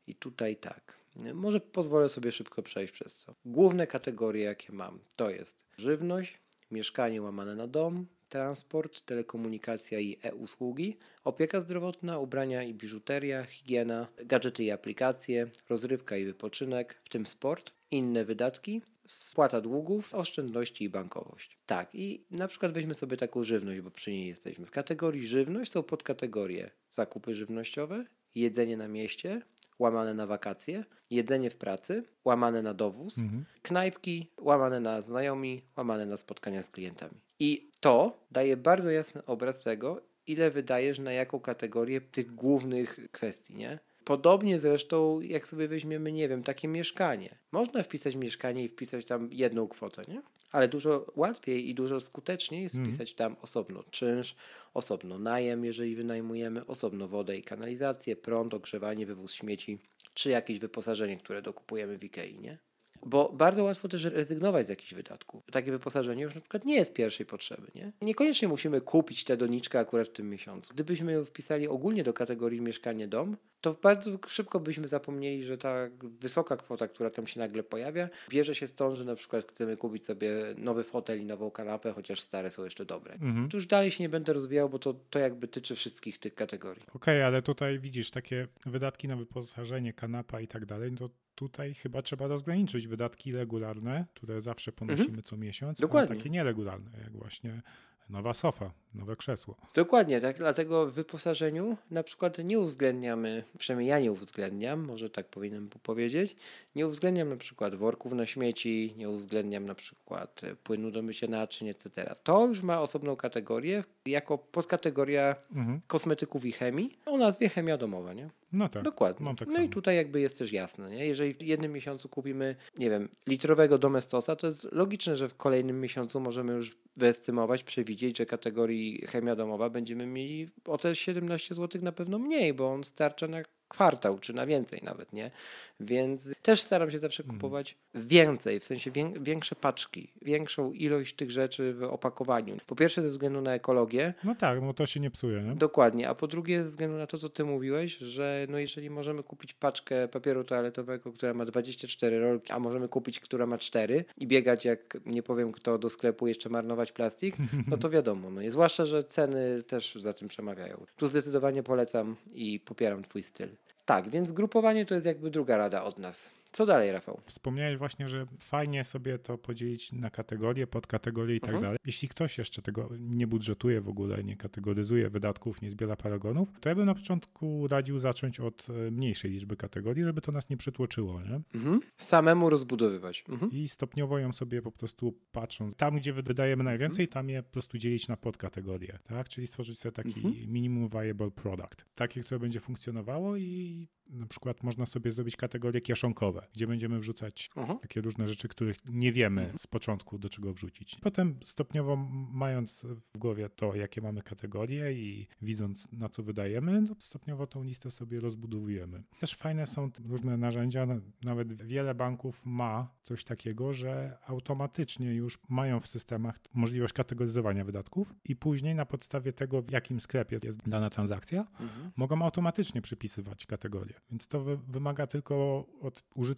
i tutaj tak. Może pozwolę sobie szybko przejść przez to. Główne kategorie, jakie mam, to jest żywność, mieszkanie łamane na dom, transport, telekomunikacja i e-usługi, opieka zdrowotna, ubrania i biżuteria, higiena, gadżety i aplikacje, rozrywka i wypoczynek, w tym sport, inne wydatki, spłata długów, oszczędności i bankowość. Tak, i na przykład weźmy sobie taką żywność, bo przy niej jesteśmy. W kategorii żywność są podkategorie zakupy żywnościowe, jedzenie na mieście, łamane na wakacje, jedzenie w pracy, łamane na dowóz, mhm. knajpki, łamane na znajomi, łamane na spotkania z klientami. I to daje bardzo jasny obraz tego, ile wydajesz na jaką kategorię tych głównych kwestii, nie? Podobnie zresztą, jak sobie weźmiemy, nie wiem, takie mieszkanie. Można wpisać mieszkanie i wpisać tam jedną kwotę, nie? Ale dużo łatwiej i dużo skuteczniej jest mm. wpisać tam osobno czynsz, osobno najem, jeżeli wynajmujemy, osobno wodę i kanalizację, prąd, ogrzewanie, wywóz śmieci, czy jakieś wyposażenie, które dokupujemy w Ikei, nie? Bo bardzo łatwo też rezygnować z jakichś wydatków. Takie wyposażenie już na przykład nie jest pierwszej potrzeby. Nie? Niekoniecznie musimy kupić tę doniczkę akurat w tym miesiącu. Gdybyśmy ją wpisali ogólnie do kategorii mieszkanie dom, to bardzo szybko byśmy zapomnieli, że ta wysoka kwota, która tam się nagle pojawia, bierze się stąd, że na przykład chcemy kupić sobie nowy fotel i nową kanapę, chociaż stare są jeszcze dobre. Mhm. Tu już dalej się nie będę rozwijał, bo to, to jakby tyczy wszystkich tych kategorii. Okej, okay, ale tutaj widzisz takie wydatki na wyposażenie, kanapa i tak dalej, to tutaj chyba trzeba rozgraniczyć wydatki regularne, które zawsze ponosimy mhm. co miesiąc, Dokładnie. a takie nieregularne, jak właśnie nowa sofa, nowe krzesło. Dokładnie, tak. Dlatego w wyposażeniu na przykład nie uwzględniamy, przynajmniej ja nie uwzględniam, może tak powinienem powiedzieć, nie uwzględniam na przykład worków na śmieci, nie uwzględniam na przykład płynu do mycia naczyń, etc. To już ma osobną kategorię, jako podkategoria mhm. kosmetyków i chemii o nazwie chemia domowa, nie? No tak. Dokładnie. Tak no samo. i tutaj jakby jest też jasne, nie? Jeżeli w jednym miesiącu kupimy, nie wiem, litrowego domestosa, to jest logiczne, że w kolejnym miesiącu możemy już wyestymować, przewidzieć, że kategorii chemia domowa będziemy mieli o te 17 zł na pewno mniej, bo on starcza na kwartał, czy na więcej nawet, nie? Więc też staram się zawsze mhm. kupować więcej, w sensie większe paczki, większą ilość tych rzeczy w opakowaniu. Po pierwsze ze względu na ekologię. No tak, no to się nie psuje, nie? Dokładnie, a po drugie ze względu na to, co ty mówiłeś, że no jeżeli możemy kupić paczkę papieru toaletowego, która ma 24 rolki, a możemy kupić, która ma 4 i biegać jak nie powiem kto do sklepu jeszcze marnować plastik, no to wiadomo, no i zwłaszcza, że ceny też za tym przemawiają. Tu zdecydowanie polecam i popieram twój styl. Tak, więc grupowanie to jest jakby druga rada od nas. Co dalej, Rafał? Wspomniałeś właśnie, że fajnie sobie to podzielić na kategorie, podkategorie i tak mhm. dalej. Jeśli ktoś jeszcze tego nie budżetuje w ogóle, nie kategoryzuje wydatków, nie zbiera paragonów, to ja bym na początku radził zacząć od e, mniejszej liczby kategorii, żeby to nas nie przytłoczyło. Nie? Mhm. Samemu rozbudowywać. Mhm. I stopniowo ją sobie po prostu patrząc. Tam, gdzie wydajemy najwięcej, mhm. tam je po prostu dzielić na podkategorie. Tak? Czyli stworzyć sobie taki mhm. minimum viable product. Takie, które będzie funkcjonowało i na przykład można sobie zrobić kategorie kieszonkowe, gdzie będziemy wrzucać uh -huh. takie różne rzeczy, których nie wiemy -huh. z początku do czego wrzucić. Potem stopniowo mając w głowie to, jakie mamy kategorie i widząc na co wydajemy, no stopniowo tą listę sobie rozbudowujemy. Też fajne są różne narzędzia, nawet wiele banków ma coś takiego, że automatycznie już mają w systemach możliwość kategoryzowania wydatków i później na podstawie tego, w jakim sklepie jest dana transakcja, mhm. mogą automatycznie przypisywać kategorie. Więc to wymaga tylko od użytkownika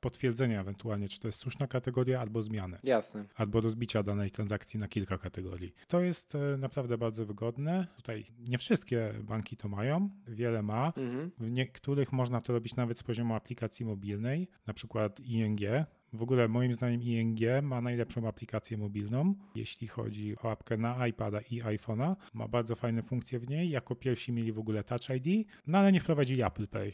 potwierdzenia ewentualnie, czy to jest słuszna kategoria albo zmiany. Jasne. Albo rozbicia danej transakcji na kilka kategorii. To jest e, naprawdę bardzo wygodne. Tutaj nie wszystkie banki to mają, wiele ma. Mhm. W niektórych można to robić nawet z poziomu aplikacji mobilnej, na przykład ING w ogóle moim zdaniem ING ma najlepszą aplikację mobilną, jeśli chodzi o apkę na iPada i iPhone'a. Ma bardzo fajne funkcje w niej. Jako pierwsi mieli w ogóle Touch ID, no ale nie wprowadzili Apple Pay.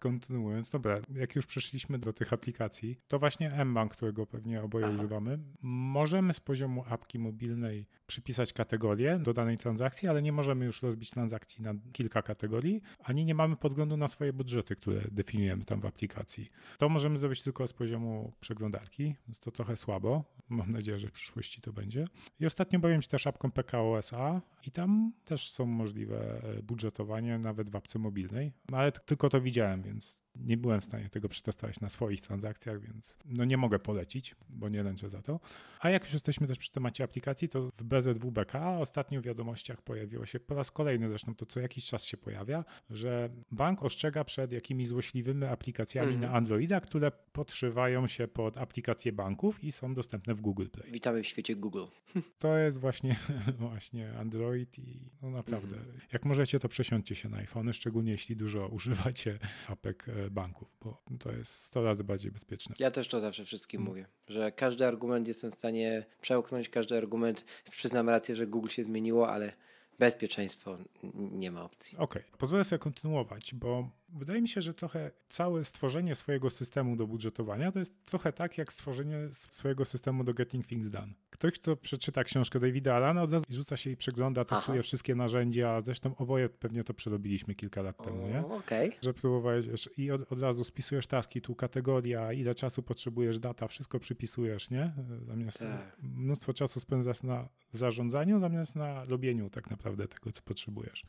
Kontynuując, dobra, jak już przeszliśmy do tych aplikacji, to właśnie mBank, którego pewnie oboje Aha. używamy, możemy z poziomu apki mobilnej przypisać kategorię do danej transakcji, ale nie możemy już rozbić transakcji na kilka kategorii, ani nie mamy podglądu na swoje budżety, które definiujemy tam w aplikacji. To możemy zrobić tylko z poziomu przeglądarki, więc to trochę słabo. Mam nadzieję, że w przyszłości to będzie. I ostatnio bawiłem się też apką PKOSA i tam też są możliwe budżetowanie, nawet w apce mobilnej, no ale tylko to widziałem, więc nie byłem w stanie tego przetestować na swoich transakcjach, więc no nie mogę polecić, bo nie lęczę za to. A jak już jesteśmy też przy temacie aplikacji, to w BZWBK ostatnio w wiadomościach pojawiło się po raz kolejny, zresztą to co jakiś czas się pojawia, że bank ostrzega przed jakimiś złośliwymi aplikacjami mm. na Androida, które podszywają się pod aplikacje banków i są dostępne w Google Play. Witamy w świecie Google. To jest właśnie, właśnie Android i no naprawdę, mm. jak możecie to przesiądźcie się na iPhone, szczególnie jeśli dużo używacie apek e, banków, bo to jest 100 razy bardziej bezpieczne. Ja też to zawsze wszystkim mówię, że każdy argument jestem w stanie przełknąć, każdy argument, przyznam rację, że Google się zmieniło, ale bezpieczeństwo nie ma opcji. Okej, okay. pozwolę sobie kontynuować, bo wydaje mi się, że trochę całe stworzenie swojego systemu do budżetowania to jest trochę tak jak stworzenie swojego systemu do Getting Things Done. Ktoś, kto przeczyta książkę Davida Alana, od razu rzuca się i przegląda, testuje Aha. wszystkie narzędzia. Zresztą oboje pewnie to przerobiliśmy kilka lat temu, nie? Okay. Że próbowałeś i od, od, razu spisujesz taski, tu kategoria, ile czasu potrzebujesz, data, wszystko przypisujesz, nie? Zamiast tak. mnóstwo czasu spędzasz na zarządzaniu, zamiast na robieniu tak naprawdę tego, co potrzebujesz.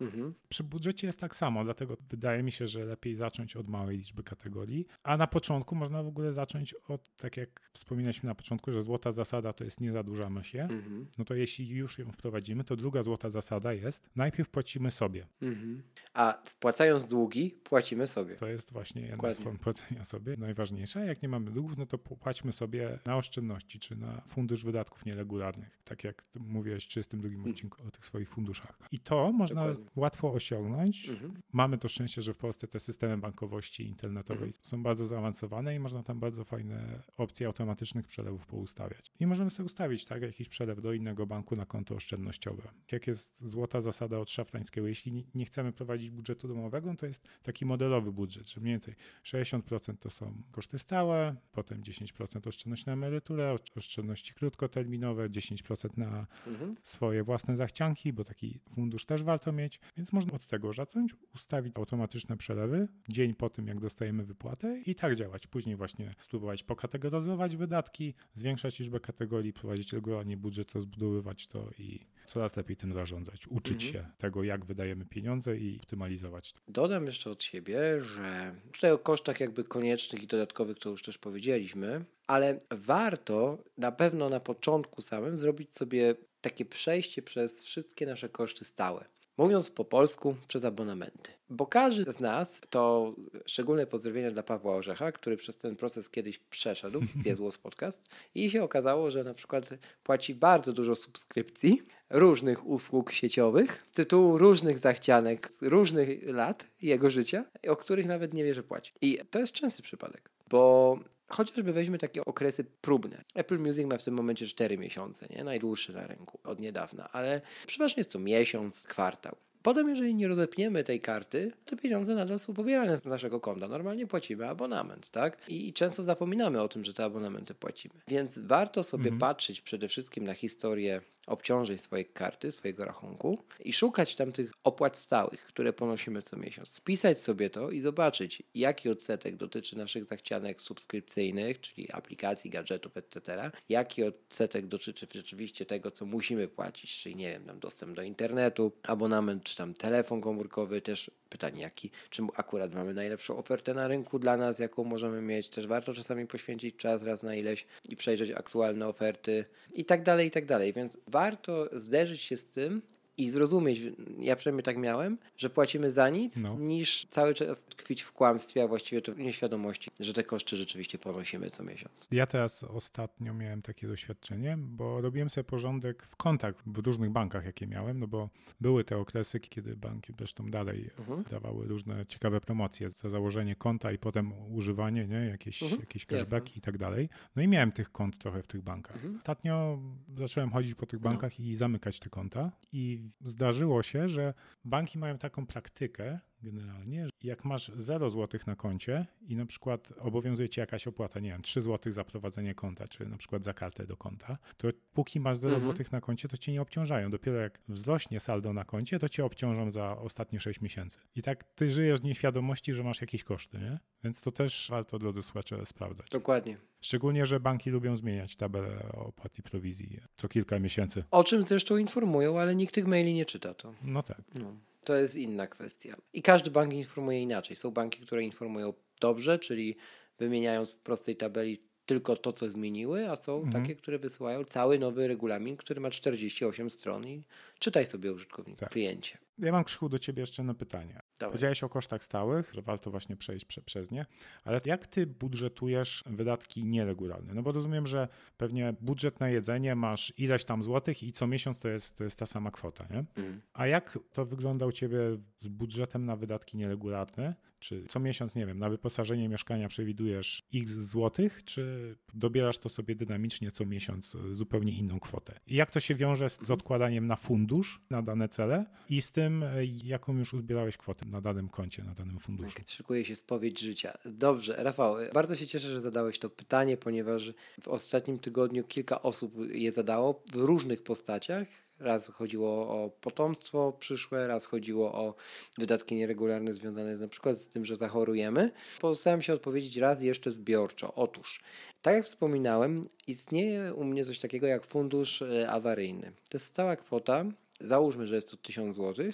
Mhm. Przy budżecie jest tak samo, dlatego wydaje mi się, że lepiej zacząć od małej liczby kategorii, a na początku można w ogóle zacząć od, tak jak wspominaliśmy na początku, że złota zasada to jest nie zadłużamy się, mhm. no to jeśli już ją wprowadzimy, to druga złota zasada jest najpierw płacimy sobie. Mhm. A spłacając długi, płacimy sobie. To jest właśnie jedna Dokładnie. z form płacenia sobie, najważniejsza. Jak nie mamy długów, no to płaćmy sobie na oszczędności, czy na fundusz wydatków nieregularnych, tak jak mówiłeś w 32 mhm. odcinku o tych swoich funduszach. I to można Dokładnie łatwo osiągnąć. Mhm. Mamy to szczęście, że w Polsce te systemy bankowości internetowej mhm. są bardzo zaawansowane i można tam bardzo fajne opcje automatycznych przelewów poustawiać. I możemy sobie ustawić tak jakiś przelew do innego banku na konto oszczędnościowe. Jak jest złota zasada od szafrańskiego, jeśli nie chcemy prowadzić budżetu domowego, to jest taki modelowy budżet, że mniej więcej 60% to są koszty stałe, potem 10% oszczędność na emeryturę, oszczędności krótkoterminowe, 10% na mhm. swoje własne zachcianki, bo taki fundusz też warto mieć. Więc można od tego zacząć, ustawić automatyczne przelewy dzień po tym, jak dostajemy wypłatę i tak działać. Później właśnie spróbować pokategoryzować wydatki, zwiększać liczbę kategorii, prowadzić regularnie budżet, rozbudowywać to i coraz lepiej tym zarządzać, uczyć mhm. się tego, jak wydajemy pieniądze i optymalizować to. Dodam jeszcze od siebie, że tutaj o kosztach jakby koniecznych i dodatkowych to już też powiedzieliśmy, ale warto na pewno na początku samym zrobić sobie takie przejście przez wszystkie nasze koszty stałe. Mówiąc po polsku, przez abonamenty. Bo każdy z nas, to szczególne pozdrowienia dla Pawła Orzecha, który przez ten proces kiedyś przeszedł, zjadł podcast i się okazało, że na przykład płaci bardzo dużo subskrypcji różnych usług sieciowych z tytułu różnych zachcianek z różnych lat jego życia, o których nawet nie wie, że płaci. I to jest częsty przypadek, bo Chociażby weźmy takie okresy próbne. Apple Music ma w tym momencie 4 miesiące, nie? najdłuższy na rynku od niedawna, ale przeważnie jest to miesiąc, kwartał. Potem, jeżeli nie rozepniemy tej karty, to pieniądze nadal są pobierane z naszego konta. Normalnie płacimy abonament, tak? I, często zapominamy o tym, że te abonamenty płacimy. Więc warto sobie mhm. patrzeć przede wszystkim na historię obciążeń swojej karty, swojego rachunku i szukać tam tych opłat stałych, które ponosimy co miesiąc. Spisać sobie to i zobaczyć, jaki odsetek dotyczy naszych zachcianek subskrypcyjnych, czyli aplikacji, gadżetów, etc. Jaki odsetek dotyczy rzeczywiście tego, co musimy płacić, czyli nie wiem, tam dostęp do internetu, abonament, czy tam telefon komórkowy, też pytanie, jaki, czy akurat mamy najlepszą ofertę na rynku dla nas, jaką możemy mieć. Też warto czasami poświęcić czas raz na ileś i przejrzeć aktualne oferty i tak dalej, i tak dalej. Więc warto zderzyć się z tym, i zrozumieć, ja przynajmniej tak miałem, że płacimy za nic, no. niż cały czas tkwić w kłamstwie, a właściwie w nieświadomości, że te koszty rzeczywiście ponosimy co miesiąc. Ja teraz ostatnio miałem takie doświadczenie, bo robiłem sobie porządek w kontach w różnych bankach, jakie miałem, no bo były te okresy, kiedy banki zresztą dalej mhm. dawały różne ciekawe promocje za założenie konta i potem używanie, nie? Jakieś, mhm. jakieś cashbacki i tak dalej. No i miałem tych kont trochę w tych bankach. Mhm. Ostatnio zacząłem chodzić po tych no. bankach no. i zamykać te konta i zdarzyło się, że banki mają taką praktykę, generalnie, jak masz 0 zł na koncie i na przykład obowiązuje cię jakaś opłata, nie wiem, 3 zł za prowadzenie konta, czy na przykład za kartę do konta, to póki masz 0 mhm. zł na koncie, to cię nie obciążają. Dopiero jak wzrośnie saldo na koncie, to cię obciążą za ostatnie 6 miesięcy. I tak ty żyjesz w nieświadomości, że masz jakieś koszty, nie? Więc to też warto, drodzy słuchacze, sprawdzać. Dokładnie. Szczególnie, że banki lubią zmieniać tabelę opłat i prowizji co kilka miesięcy. O czym zresztą informują, ale nikt tych maili nie czyta to. No tak. No. To jest inna kwestia. I każdy bank informuje inaczej. Są banki, które informują dobrze, czyli wymieniając w prostej tabeli tylko to, co zmieniły, a są mhm. takie, które wysyłają cały nowy regulamin, który ma 48 stron i czytaj sobie użytkownik, tak. kliencie. Ja mam Krzychu do ciebie jeszcze jedno pytanie. Dawaj. Powiedziałeś o kosztach stałych, że warto właśnie przejść prze, przez nie, ale jak ty budżetujesz wydatki nieregularne? No bo rozumiem, że pewnie budżet na jedzenie masz ileś tam złotych i co miesiąc to jest, to jest ta sama kwota, nie? Mhm. A jak to wygląda u ciebie z budżetem na wydatki nieregularne? Czy co miesiąc, nie wiem, na wyposażenie mieszkania przewidujesz x złotych, czy dobierasz to sobie dynamicznie co miesiąc zupełnie inną kwotę? I jak to się wiąże z, mhm. odkładaniem na fundusz na dane cele i z tym, jaką już uzbierałeś kwotę na danym koncie, na danym funduszu? Szykuje się spowiedź życia. Dobrze, Rafał, bardzo się cieszę, że zadałeś to pytanie, ponieważ w ostatnim tygodniu kilka osób je zadało w różnych postaciach Raz chodziło o potomstwo przyszłe, raz chodziło o wydatki nieregularne związane z, na przykład z tym, że zachorujemy. Postaram się odpowiedzieć raz jeszcze zbiorczo. Otóż, tak jak wspominałem, istnieje u mnie coś takiego jak fundusz e, awaryjny. To jest stała kwota, załóżmy, że jest to 1000 zł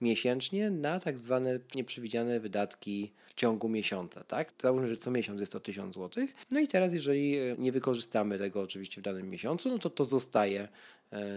miesięcznie na tak zwane nieprzewidziane wydatki w ciągu miesiąca, tak? Załóżmy, że co miesiąc jest to 1000 zł. No i teraz, jeżeli e, nie wykorzystamy tego oczywiście w danym miesiącu, no to to zostaje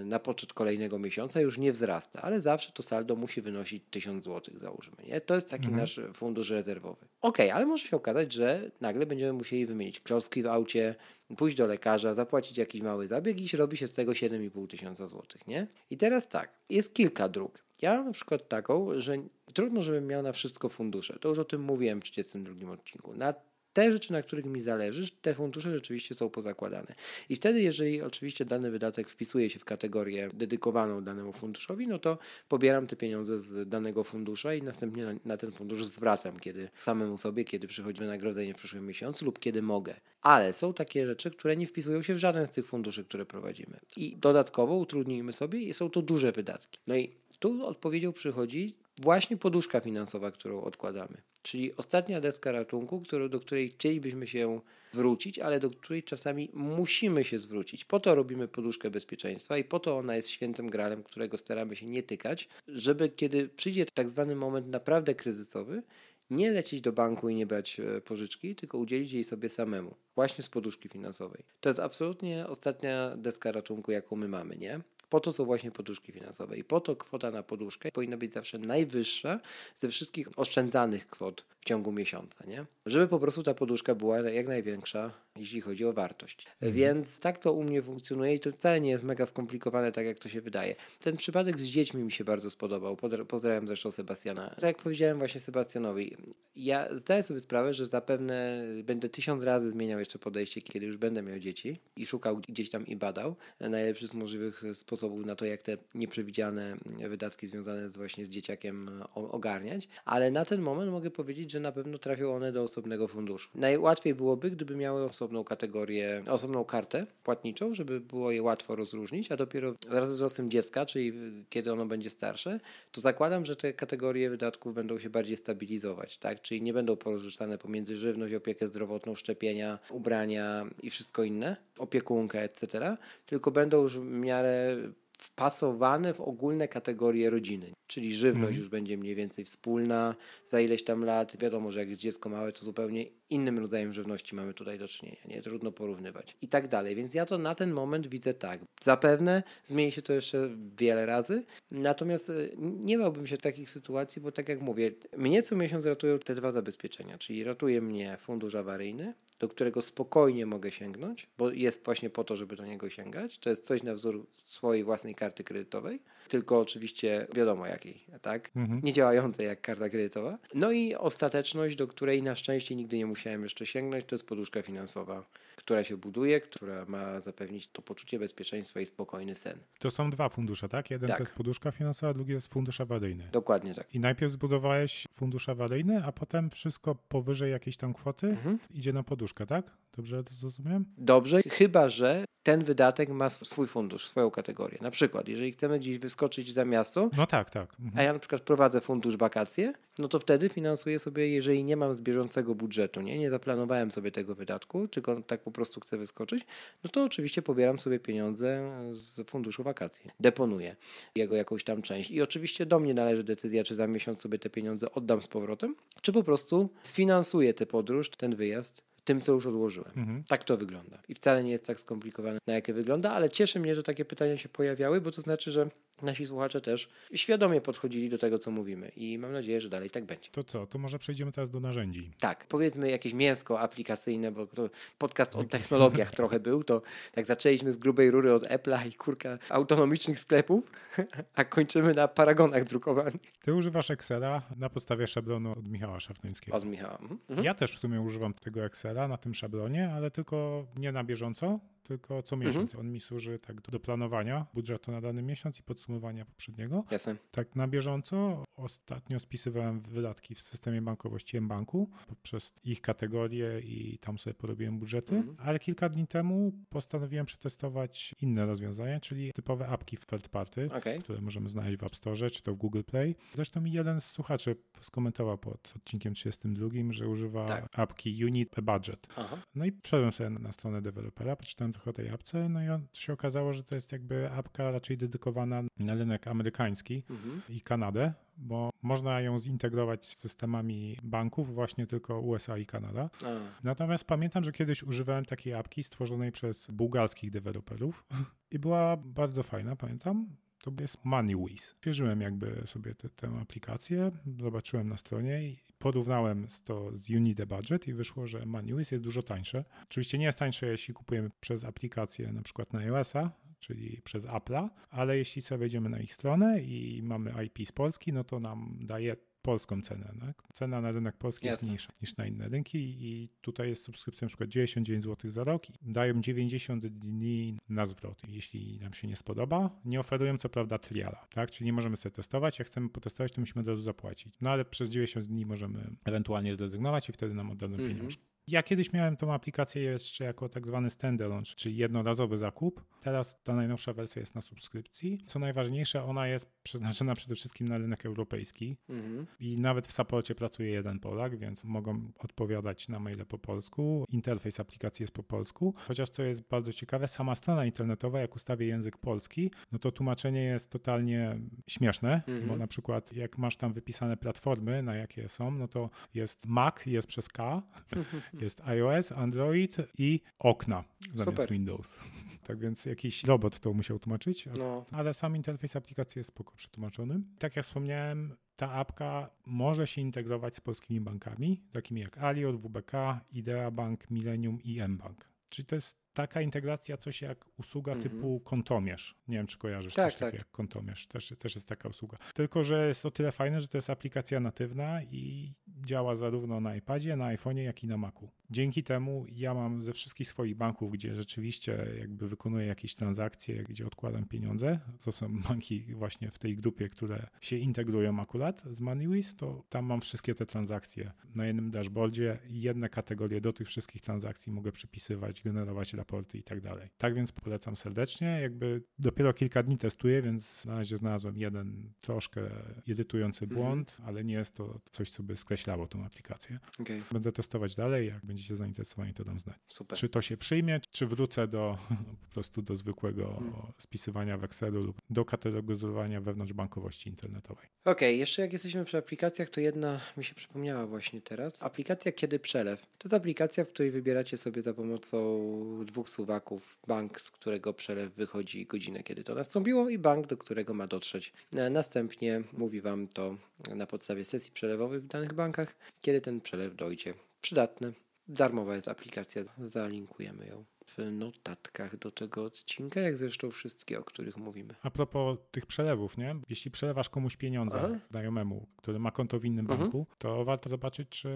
na poczet kolejnego miesiąca, już nie wzrasta, ale zawsze to saldo musi wynosić 1000 zł, załóżmy. Nie? To jest taki mhm. nasz fundusz rezerwowy. Ok, ale może się okazać, że nagle będziemy musieli wymienić klocki w aucie, pójść do lekarza, zapłacić jakiś mały zabieg i robi się z tego 7,5 tysiąca złotych, nie? I teraz tak, jest kilka dróg. Ja mam na przykład taką, że trudno, żebym miał na wszystko fundusze. To już o tym mówiłem w 32 odcinku. Na te rzeczy, na których mi zależy, te fundusze rzeczywiście są pozakładane. I wtedy, jeżeli oczywiście dany wydatek wpisuje się w kategorię dedykowaną danemu funduszowi, no to pobieram te pieniądze z danego fundusza i następnie na, na ten fundusz zwracam, kiedy samemu sobie, kiedy przychodzi wynagrodzenie w przyszłym miesiącu lub kiedy mogę. Ale są takie rzeczy, które nie wpisują się w żaden z tych funduszy, które prowadzimy. I dodatkowo utrudnijmy sobie, i są to duże wydatki. No i tu odpowiedzią przychodzi właśnie poduszka finansowa, którą odkładamy. Czyli ostatnia deska ratunku, którą, do której chcielibyśmy się wrócić, ale do której czasami musimy się zwrócić. Po to robimy poduszkę bezpieczeństwa i po to ona jest świętym gralem, którego staramy się nie tykać, żeby kiedy przyjdzie tak zwany moment naprawdę kryzysowy, nie lecieć do banku i nie brać e, pożyczki, tylko udzielić jej sobie samemu, właśnie z poduszki finansowej. To jest absolutnie ostatnia deska ratunku, jaką my mamy, nie? Po to są właśnie poduszki finansowe i po to kwota na poduszkę powinna być zawsze najwyższa ze wszystkich oszczędzanych kwot w ciągu miesiąca, nie? Żeby po prostu ta poduszka była jak największa, jeśli chodzi o wartość. Mhm. Więc tak to u mnie funkcjonuje i to wcale nie jest mega skomplikowane, tak jak to się wydaje. Ten przypadek z dziećmi mi się bardzo spodobał. Pozdrawiam zresztą Sebastiana. Tak jak powiedziałem właśnie Sebastianowi, ja zdaję sobie sprawę, że zapewne będę tysiąc razy zmieniał jeszcze podejście, kiedy już będę miał dzieci i szukał gdzieś tam i badał najlepszych z możliwych sposobów na to, jak te nieprzewidziane wydatki związane z właśnie z dzieciakiem ogarniać, ale na ten moment mogę powiedzieć, że na pewno trafią one do osobnego funduszu. Najłatwiej byłoby, gdyby miały osobną kategorię, osobną kartę płatniczą, żeby było je łatwo rozróżnić, a dopiero wraz z wzrostem dziecka, czyli kiedy ono będzie starsze, to zakładam, że te kategorie wydatków będą się bardziej stabilizować, tak? Czyli nie będą porozrzucane pomiędzy żywność, opiekę zdrowotną, szczepienia, ubrania i wszystko inne, opiekunkę, etc., tylko będą już w miarę wpasowane w ogólne kategorie rodziny. Czyli żywność mm. już będzie mniej więcej wspólna za ileś tam lat. Wiadomo, że jak jest dziecko małe, to zupełnie innym rodzajem żywności mamy tutaj do czynienia. Nie trudno porównywać. I tak dalej. Więc ja to na ten moment widzę tak. Zapewne zmieni się to jeszcze wiele razy. Natomiast e, nie bałbym się takich sytuacji, bo tak jak mówię, mnie co miesiąc ratują te dwa zabezpieczenia. Czyli ratuje mnie fundusz awaryjny, do którego spokojnie mogę sięgnąć, bo jest właśnie po to, żeby do niego sięgać. To jest coś na wzór swojej własnej karty kredytowej, tylko oczywiście wiadomo jakiej, tak? Mhm. Nie działającej jak karta kredytowa. No i ostateczność, do której na szczęście nigdy nie musiałem jeszcze sięgnąć, to jest poduszka finansowa, która się buduje, która ma zapewnić to poczucie bezpieczeństwa i spokojny sen. To są dwa fundusze, tak? Jeden tak. to jest poduszka finansowa, drugi jest fundusz awaryjny. Dokładnie tak. I najpierw zbudowałeś fundusz awaryjny, a potem wszystko powyżej jakiejś tam kwoty mhm. idzie na poduszkę, tak? Dobrze to zrozumiem? Dobrze, chyba że ten wydatek ma swój fundusz, swoją kategorię. Na przykład, jeżeli chcemy gdzieś wyskoczyć za miasto, no tak, tak. Mhm. a ja na przykład prowadzę fundusz wakacje, no to wtedy finansuję sobie, jeżeli nie mam z bieżącego budżetu, nie, nie zaplanowałem sobie tego wydatku, tylko tak po prostu chcę wyskoczyć, no to oczywiście pobieram sobie pieniądze z funduszu wakacji. Deponuję jego jakąś tam część i oczywiście do mnie należy decyzja, czy za miesiąc sobie te pieniądze oddam z powrotem, czy po prostu sfinansuję tę podróż, ten wyjazd tym, co już odłożyłem. Mhm. Tak to wygląda. I wcale nie jest tak skomplikowane, na jakie wygląda, ale cieszy mnie, że takie pytania się pojawiały, bo to znaczy, że nasi słuchacze też świadomie podchodzili do tego, co mówimy i mam nadzieję, że dalej tak będzie. To co, to może przejdziemy teraz do narzędzi. Tak, powiedzmy jakieś mięsko aplikacyjne, bo to podcast o technologiach trochę był, to tak zaczęliśmy z grubej rury od Apple'a i kurka autonomicznych sklepów, a kończymy na paragonach drukowanych. Ty używasz Excela na podstawie szablonu od Michała Szafrańskiego. Od Michała. Mhm. Ja też w sumie używam tego Excela na tym szablonie, ale tylko nie na bieżąco, tylko co miesiąc. Mhm. On mi służy tak do planowania budżetu na dany miesiąc i podsumowania poprzedniego. Jasne. Tak na bieżąco. Ostatnio spisywałem wydatki w systemie bankowości mBanku poprzez ich kategorie i tam sobie porobiłem budżety, mhm. ale kilka dni temu postanowiłem przetestować inne rozwiązania, czyli typowe apki w third party, okay. które możemy znaleźć w App Store czy to w Google Play. Zresztą jeden z słuchaczy skomentował pod odcinkiem 32, że używa tak. apki Unit Budget. Aha. No i wszedłem sobie na stronę dewelopera, trochę o tej apce, no i on, się okazało, że to jest jakby apka raczej dedykowana na rynek amerykański mhm. i Kanadę, bo można ją zintegrować z systemami banków właśnie tylko USA i Kanada. A. Natomiast pamiętam, że kiedyś używałem takiej apki stworzonej przez bułgarskich deweloperów i była bardzo fajna, pamiętam to jest MoneyWiz. Wierzyłem jakby sobie te, tę aplikację, zobaczyłem na stronie i porównałem to z Unity Budget i wyszło, że MoneyWiz jest dużo tańsze. Oczywiście nie jest tańsze, jeśli kupujemy przez aplikację na przykład na iOS-a, czyli przez Apple'a, ale jeśli sobie wejdziemy na ich stronę i mamy IP z Polski, no to nam daje polską cenę. Tak? Cena na rynek polski jest mniejsza niż na inne rynki i tutaj jest subskrypcja na przykład 99 zł za rok i dają 90 dni na zwrot, jeśli nam się nie spodoba. Nie oferują co prawda triala, tak? czyli nie możemy sobie testować, jak chcemy potestować, to musimy od razu zapłacić. No ale przez 90 dni możemy ewentualnie zrezygnować i wtedy nam oddadzą mm -hmm. pieniążki. Ja kiedyś miałem tą aplikację jeszcze jako tak zwany standalone, czyli jednorazowy zakup. Teraz ta najnowsza wersja jest na subskrypcji. Co najważniejsze, ona jest przeznaczona przede wszystkim na rynek europejski mhm. i nawet w saporcie pracuje jeden Polak, więc mogą odpowiadać na maile po polsku. Interfejs aplikacji jest po polsku. Chociaż co jest bardzo ciekawe, sama strona internetowa, jak ustawię język polski, no to tłumaczenie jest totalnie śmieszne, mhm. bo na przykład jak masz tam wypisane platformy, na jakie są, no to jest Mac, jest przez K, Jest iOS, Android i okna zamiast Super. Windows. Tak więc jakiś robot to musiał tłumaczyć, no. ale sam interfejs aplikacji jest spoko przetłumaczony. Tak jak wspomniałem, ta apka może się integrować z polskimi bankami, takimi jak Alior, WBK, Idea Bank, Millennium i mBank. Czyli to jest taka integracja, coś jak usługa mm -hmm. typu kontomierz. Nie wiem, czy kojarzysz tak, coś tak. jak kontomierz. Też, też jest taka usługa. Tylko, że jest o tyle fajne, że to jest aplikacja natywna i działa zarówno na iPadzie, na iPhone'ie, jak i na Macu. Dzięki temu ja mam ze wszystkich swoich banków, gdzie rzeczywiście jakby wykonuję jakieś transakcje, gdzie odkładam pieniądze, to są banki właśnie w tej grupie, które się integrują akurat z MoneyWiz, to tam mam wszystkie te transakcje na jednym dashboardzie i jedne kategorie do tych wszystkich transakcji mogę przypisywać, generować raporty i tak dalej. Tak więc polecam serdecznie. Jakby dopiero kilka dni testuję, więc na razie znalazłem jeden troszkę irytujący mhm. błąd, mm. ale nie jest to coś, co by skreślało tą aplikację. Okay. Będę testować dalej. Jak będziecie zainteresowani, to dam znać. Super. Czy to się przyjmie, czy wrócę do po prostu do zwykłego mm. spisywania w Excelu lub do katalogizowania wewnątrz bankowości internetowej. Okej, okay, jeszcze jak jesteśmy przy aplikacjach, to jedna mi się przypomniała właśnie teraz. Aplikacja Kiedy Przelew. To jest aplikacja, w której wybieracie sobie za pomocą dwóch suwaków bank, z którego przelew wychodzi godzinę, kiedy to nastąpiło i bank, do którego ma dotrzeć. E, następnie mówi Wam to na podstawie sesji przelewowych w danych bankach, kiedy ten przelew dojdzie. Przydatne. Darmowa jest aplikacja, zalinkujemy ją w notatkach do tego odcinka, jak zresztą wszystkie, o których mówimy. A propos tych przelewów, nie? Jeśli przelewasz komuś pieniądze Aha. znajomemu, który ma konto w innym mhm. banku, to warto zobaczyć, czy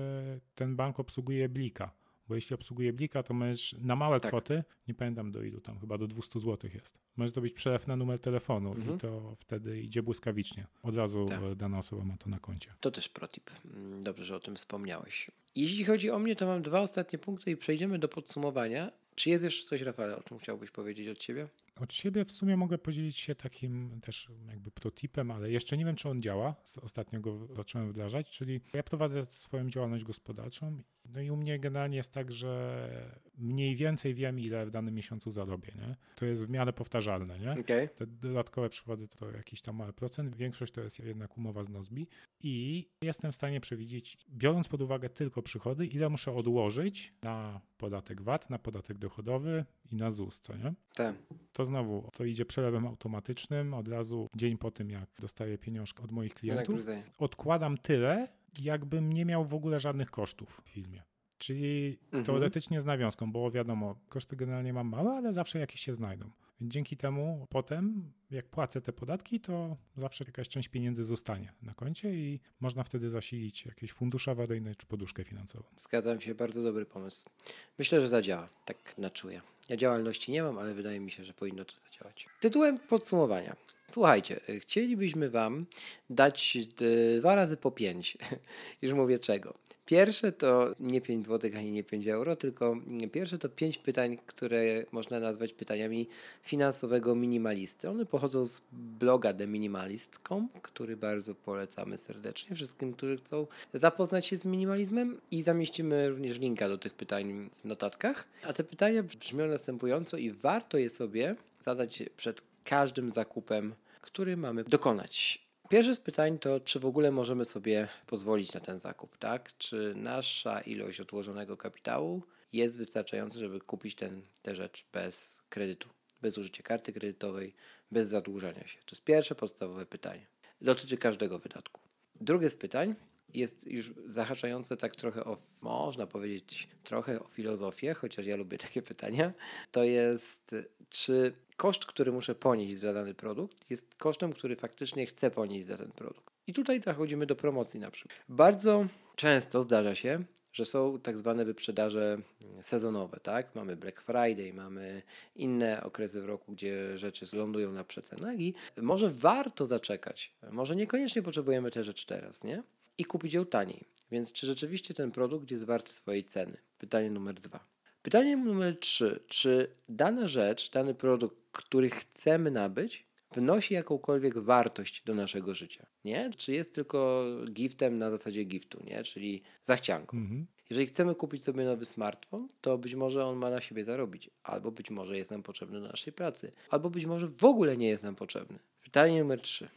ten bank obsługuje Blika bo jeśli obsługuje Blika, to możesz na małe tak. kwoty, nie pamiętam do ilu tam, chyba do 200 zł jest, możesz zrobić przelew na numer telefonu mhm. i to wtedy idzie błyskawicznie. Od razu tak. dana osoba ma to na koncie. To też protip. Mm, dobrze, że o tym wspomniałeś. Jeśli chodzi o mnie, to mam dwa ostatnie punkty i przejdziemy do podsumowania. Czy jest jeszcze coś, Rafale, o czym chciałbyś powiedzieć od Ciebie? Od siebie w sumie mogę podzielić się takim też jakby protipem, ale jeszcze nie wiem, czy on działa. Ostatnio go zacząłem wdrażać, czyli ja prowadzę swoją działalność gospodarczą no i u mnie generalnie jest tak, że mniej więcej wiem, ile w danym miesiącu zarobię. Nie? To jest w miarę powtarzalne. Nie? Okay. Te dodatkowe przychody to jakiś tam mały procent, większość to jest jednak umowa z Nozbi i jestem w stanie przewidzieć, biorąc pod uwagę tylko przychody, ile muszę odłożyć na podatek VAT, na podatek dochodowy i na ZUS, co nie? Tak. To znowu, to idzie przelewem automatycznym, od razu dzień po tym, jak dostaję pieniążki od moich klientów, odkładam tyle, jakbym nie miał w ogóle żadnych kosztów w filmie. Czyli mhm. teoretycznie z nawiązką, bo wiadomo, koszty generalnie mam małe, ale zawsze jakieś się znajdą. Więc dzięki temu potem, jak płacę te podatki, to zawsze jakaś część pieniędzy zostanie na koncie i można wtedy zasilić jakieś fundusze awaryjne czy poduszkę finansową. Zgadzam się, bardzo dobry pomysł. Myślę, że zadziała, tak na czuję. Ja działalności nie mam, ale wydaje mi się, że powinno to zadziałać. Tytułem podsumowania. Słuchajcie, chcielibyśmy Wam dać e, dwa razy po pięć. Już mówię czego. Pierwsze to nie 5 zł ani nie 5 euro, tylko pierwsze to 5 pytań, które można nazwać pytaniami finansowego minimalisty. One pochodzą z bloga theminimalist.com, który bardzo polecamy serdecznie wszystkim, którzy chcą zapoznać się z minimalizmem i zamieścimy również linka do tych pytań w notatkach. A te pytania brzmią następująco i warto je sobie zadać przed każdym zakupem, który mamy dokonać. Pierwsze z pytań to, czy w ogóle możemy sobie pozwolić na ten zakup, tak? Czy nasza ilość odłożonego kapitału jest wystarczająca, żeby kupić ten, tę rzecz bez kredytu, bez użycia karty kredytowej, bez zadłużania się? To jest pierwsze podstawowe pytanie. Dotyczy każdego wydatku. Drugie z pytań jest już zahaczające tak trochę o, można powiedzieć, trochę o filozofię, chociaż ja lubię takie pytania. To jest, czy koszt, który muszę ponieść za dany produkt, jest kosztem, który faktycznie chcę ponieść za ten produkt. I tutaj dochodzimy do promocji na przykład. Bardzo często zdarza się, że są tak zwane wyprzedaże sezonowe, tak? Mamy Black Friday, mamy inne okresy w roku, gdzie rzeczy lądują na przecenach i może warto zaczekać. Może niekoniecznie potrzebujemy te rzeczy teraz, nie? I kupić ją taniej. Więc czy rzeczywiście ten produkt jest warty swojej ceny? Pytanie numer dwa. Pytanie numer trzy. Czy dana rzecz, dany produkt który chcemy nabyć, wnosi jakąkolwiek wartość do naszego życia, nie? Czy jest tylko giftem na zasadzie giftu, nie? Czyli zachcianką. Mhm. Jeżeli chcemy kupić sobie nowy smartfon, to być może on ma na siebie zarobić, albo być może jest nam potrzebny do naszej pracy, albo być może w ogóle nie jest nam potrzebny. Pytanie numer trzy.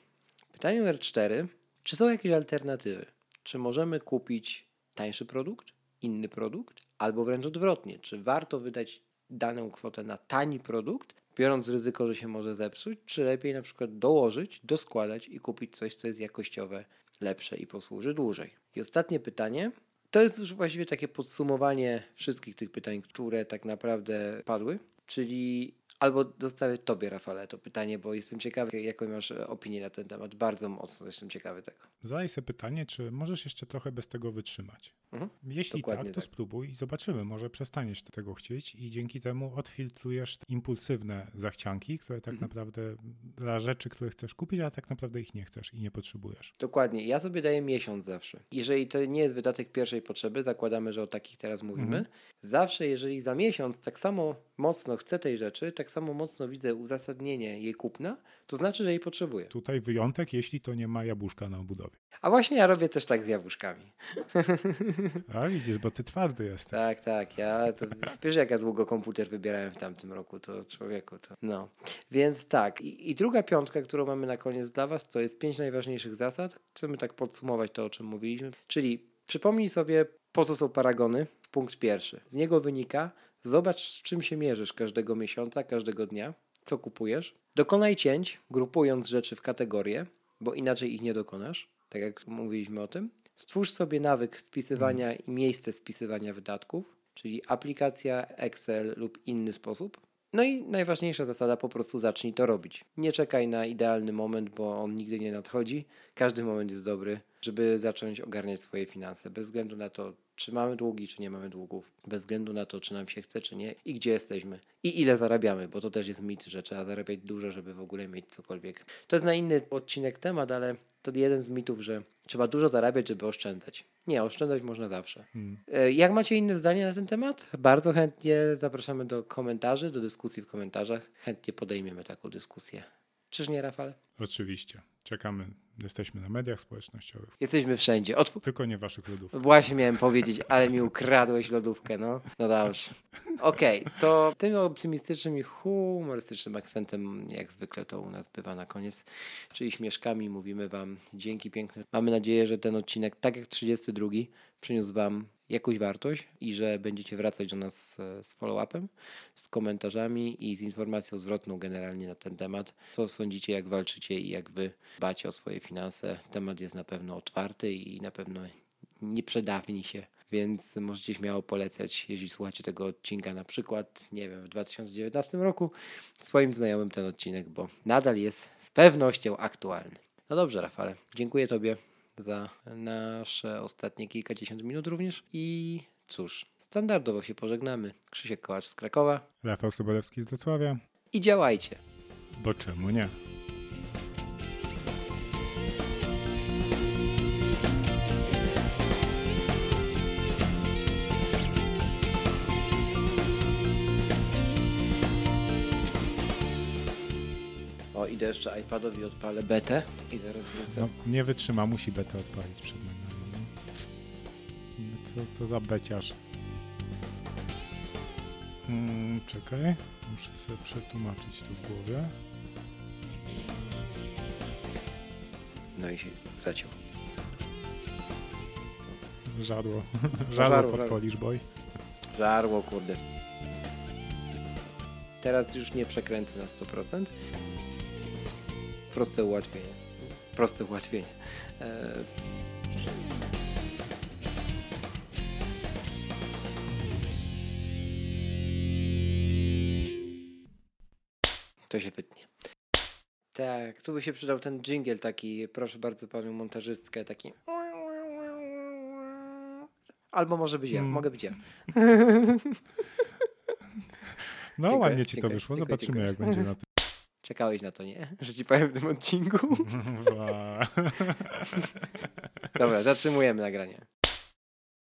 Pytanie numer cztery. Czy są jakieś alternatywy? Czy możemy kupić tańszy produkt, inny produkt, albo wręcz odwrotnie? Czy warto wydać daną kwotę na tani produkt, biorąc ryzyko, że się może zepsuć, czy lepiej na przykład dołożyć, doskładać i kupić coś, co jest jakościowe, lepsze i posłuży dłużej. I ostatnie pytanie. To jest już właściwie takie podsumowanie wszystkich tych pytań, które tak naprawdę padły. Czyli Albo dostawię Tobie, Rafale, to pytanie, bo jestem ciekawy, jaką masz opinię na ten temat. Bardzo mocno jestem ciekawy tego. Zadaj sobie pytanie, czy możesz jeszcze trochę bez tego wytrzymać. Mhm. Jeśli tak, to tak. spróbuj i zobaczymy. Może przestaniesz tego chcieć i dzięki temu odfiltrujesz impulsywne zachcianki, które tak mhm. naprawdę dla rzeczy, które chcesz kupić, a tak naprawdę ich nie chcesz i nie potrzebujesz. Dokładnie. Ja sobie daję miesiąc zawsze. Jeżeli to nie jest wydatek pierwszej potrzeby, zakładamy, że o takich teraz mówimy, mhm. zawsze jeżeli za miesiąc tak samo mocno chcę tej rzeczy, tak samo mocno widzę uzasadnienie jej kupna, to znaczy, że jej potrzebuję. Tutaj wyjątek, jeśli to nie ma jabłuszka na obudowie. A właśnie ja robię też tak z jabłuszkami. A widzisz, bo ty twardy jesteś. Tak, tak. Ja to, wiesz, jak ja długo komputer wybierałem w tamtym roku, to człowieku to. No. Więc tak. I, I, druga piątka, którą mamy na koniec dla Was, to jest pięć najważniejszych zasad. Chcemy tak podsumować to, o czym mówiliśmy. Czyli przypomnij sobie, po co są paragony. Punkt pierwszy. Z niego wynika, Zobacz, z czym się mierzysz każdego miesiąca, każdego dnia, co kupujesz. Dokonaj cięć, grupując rzeczy w kategorie, bo inaczej ich nie dokonasz, tak jak mówiliśmy o tym. Stwórz sobie nawyk spisywania i miejsce spisywania wydatków, czyli aplikacja, Excel lub inny sposób. No i najważniejsza zasada, po prostu zacznij to robić. Nie czekaj na idealny moment, bo on nigdy nie nadchodzi. Każdy moment jest dobry. Żeby zacząć ogarniać swoje finanse, bez względu na to, czy mamy długi, czy nie mamy długów, bez względu na to, czy nam się chce, czy nie i gdzie jesteśmy i ile zarabiamy, bo to też jest mit, że trzeba zarabiać dużo, żeby w ogóle mieć cokolwiek. To jest na inny odcinek temat, ale to jeden z mitów, że trzeba dużo zarabiać, żeby oszczędzać. Nie, oszczędzać można zawsze. Hmm. Jak macie inne zdanie na ten temat? Bardzo chętnie zapraszamy do komentarzy, do dyskusji w komentarzach. Chętnie podejmiemy taką dyskusję. Czyż nie, Rafale? Oczywiście. Czekamy. Jesteśmy na mediach społecznościowych. Jesteśmy wszędzie. Otw Tylko nie waszych lodówek. Właśnie miałem powiedzieć, ale mi ukradłeś lodówkę, no. No dobrze. Okej, okay, to tym optymistycznym i humorystycznym akcentem, jak zwykle to u nas bywa na koniec, czyli śmieszkami mówimy wam dzięki piękne. Mamy nadzieję, że ten odcinek, tak jak 32, przyniósł wam jakąś wartość i że będziecie wracać do nas z follow-upem, z komentarzami i z informacją zwrotną generalnie na ten temat. Co sądzicie, jak walczycie i jak wy dbacie o swoje finanse. Temat jest na pewno otwarty i na pewno nie przedawni się, więc możecie śmiało polecać, jeśli słuchacie tego odcinka na przykład, nie wiem, w 2019 roku swoim znajomym ten odcinek, bo nadal jest z pewnością aktualny. No dobrze, Rafale, dziękuję Tobie za nasze ostatnie kilkadziesiąt minut również. I cóż, standardowo się pożegnamy. Krzysiek Kołacz z Krakowa. Rafał Sobolewski z Wrocławia. I działajcie. Bo czemu nie? Idę jeszcze iPadowi odpalę betę i zaraz wrócę. No, nie wytrzyma, musi betę odpalić przed nagraniem. No. Co, co za beciarz. Hmm, czekaj, muszę sobie przetłumaczyć to w głowie. No i się zaciął. Żarło. Żarło, żarło podpolisz, boj. Żarło, kurde. Teraz już nie przekręcę na 100% proste ułatwienie. Proste ułatwienie. E, to się wytnie. Tak, tu by się przydał ten jingle taki, proszę bardzo panią montażystkę, taki. Albo może być ja, hmm. mogę być ja. No dziękuję, ładnie ci dziękuję, to wyszło, dziękuję, zobaczymy jak będzie na tym. Czekałeś na to, nie? Że ci powiem w tym odcinku. Dobra, zatrzymujemy nagranie.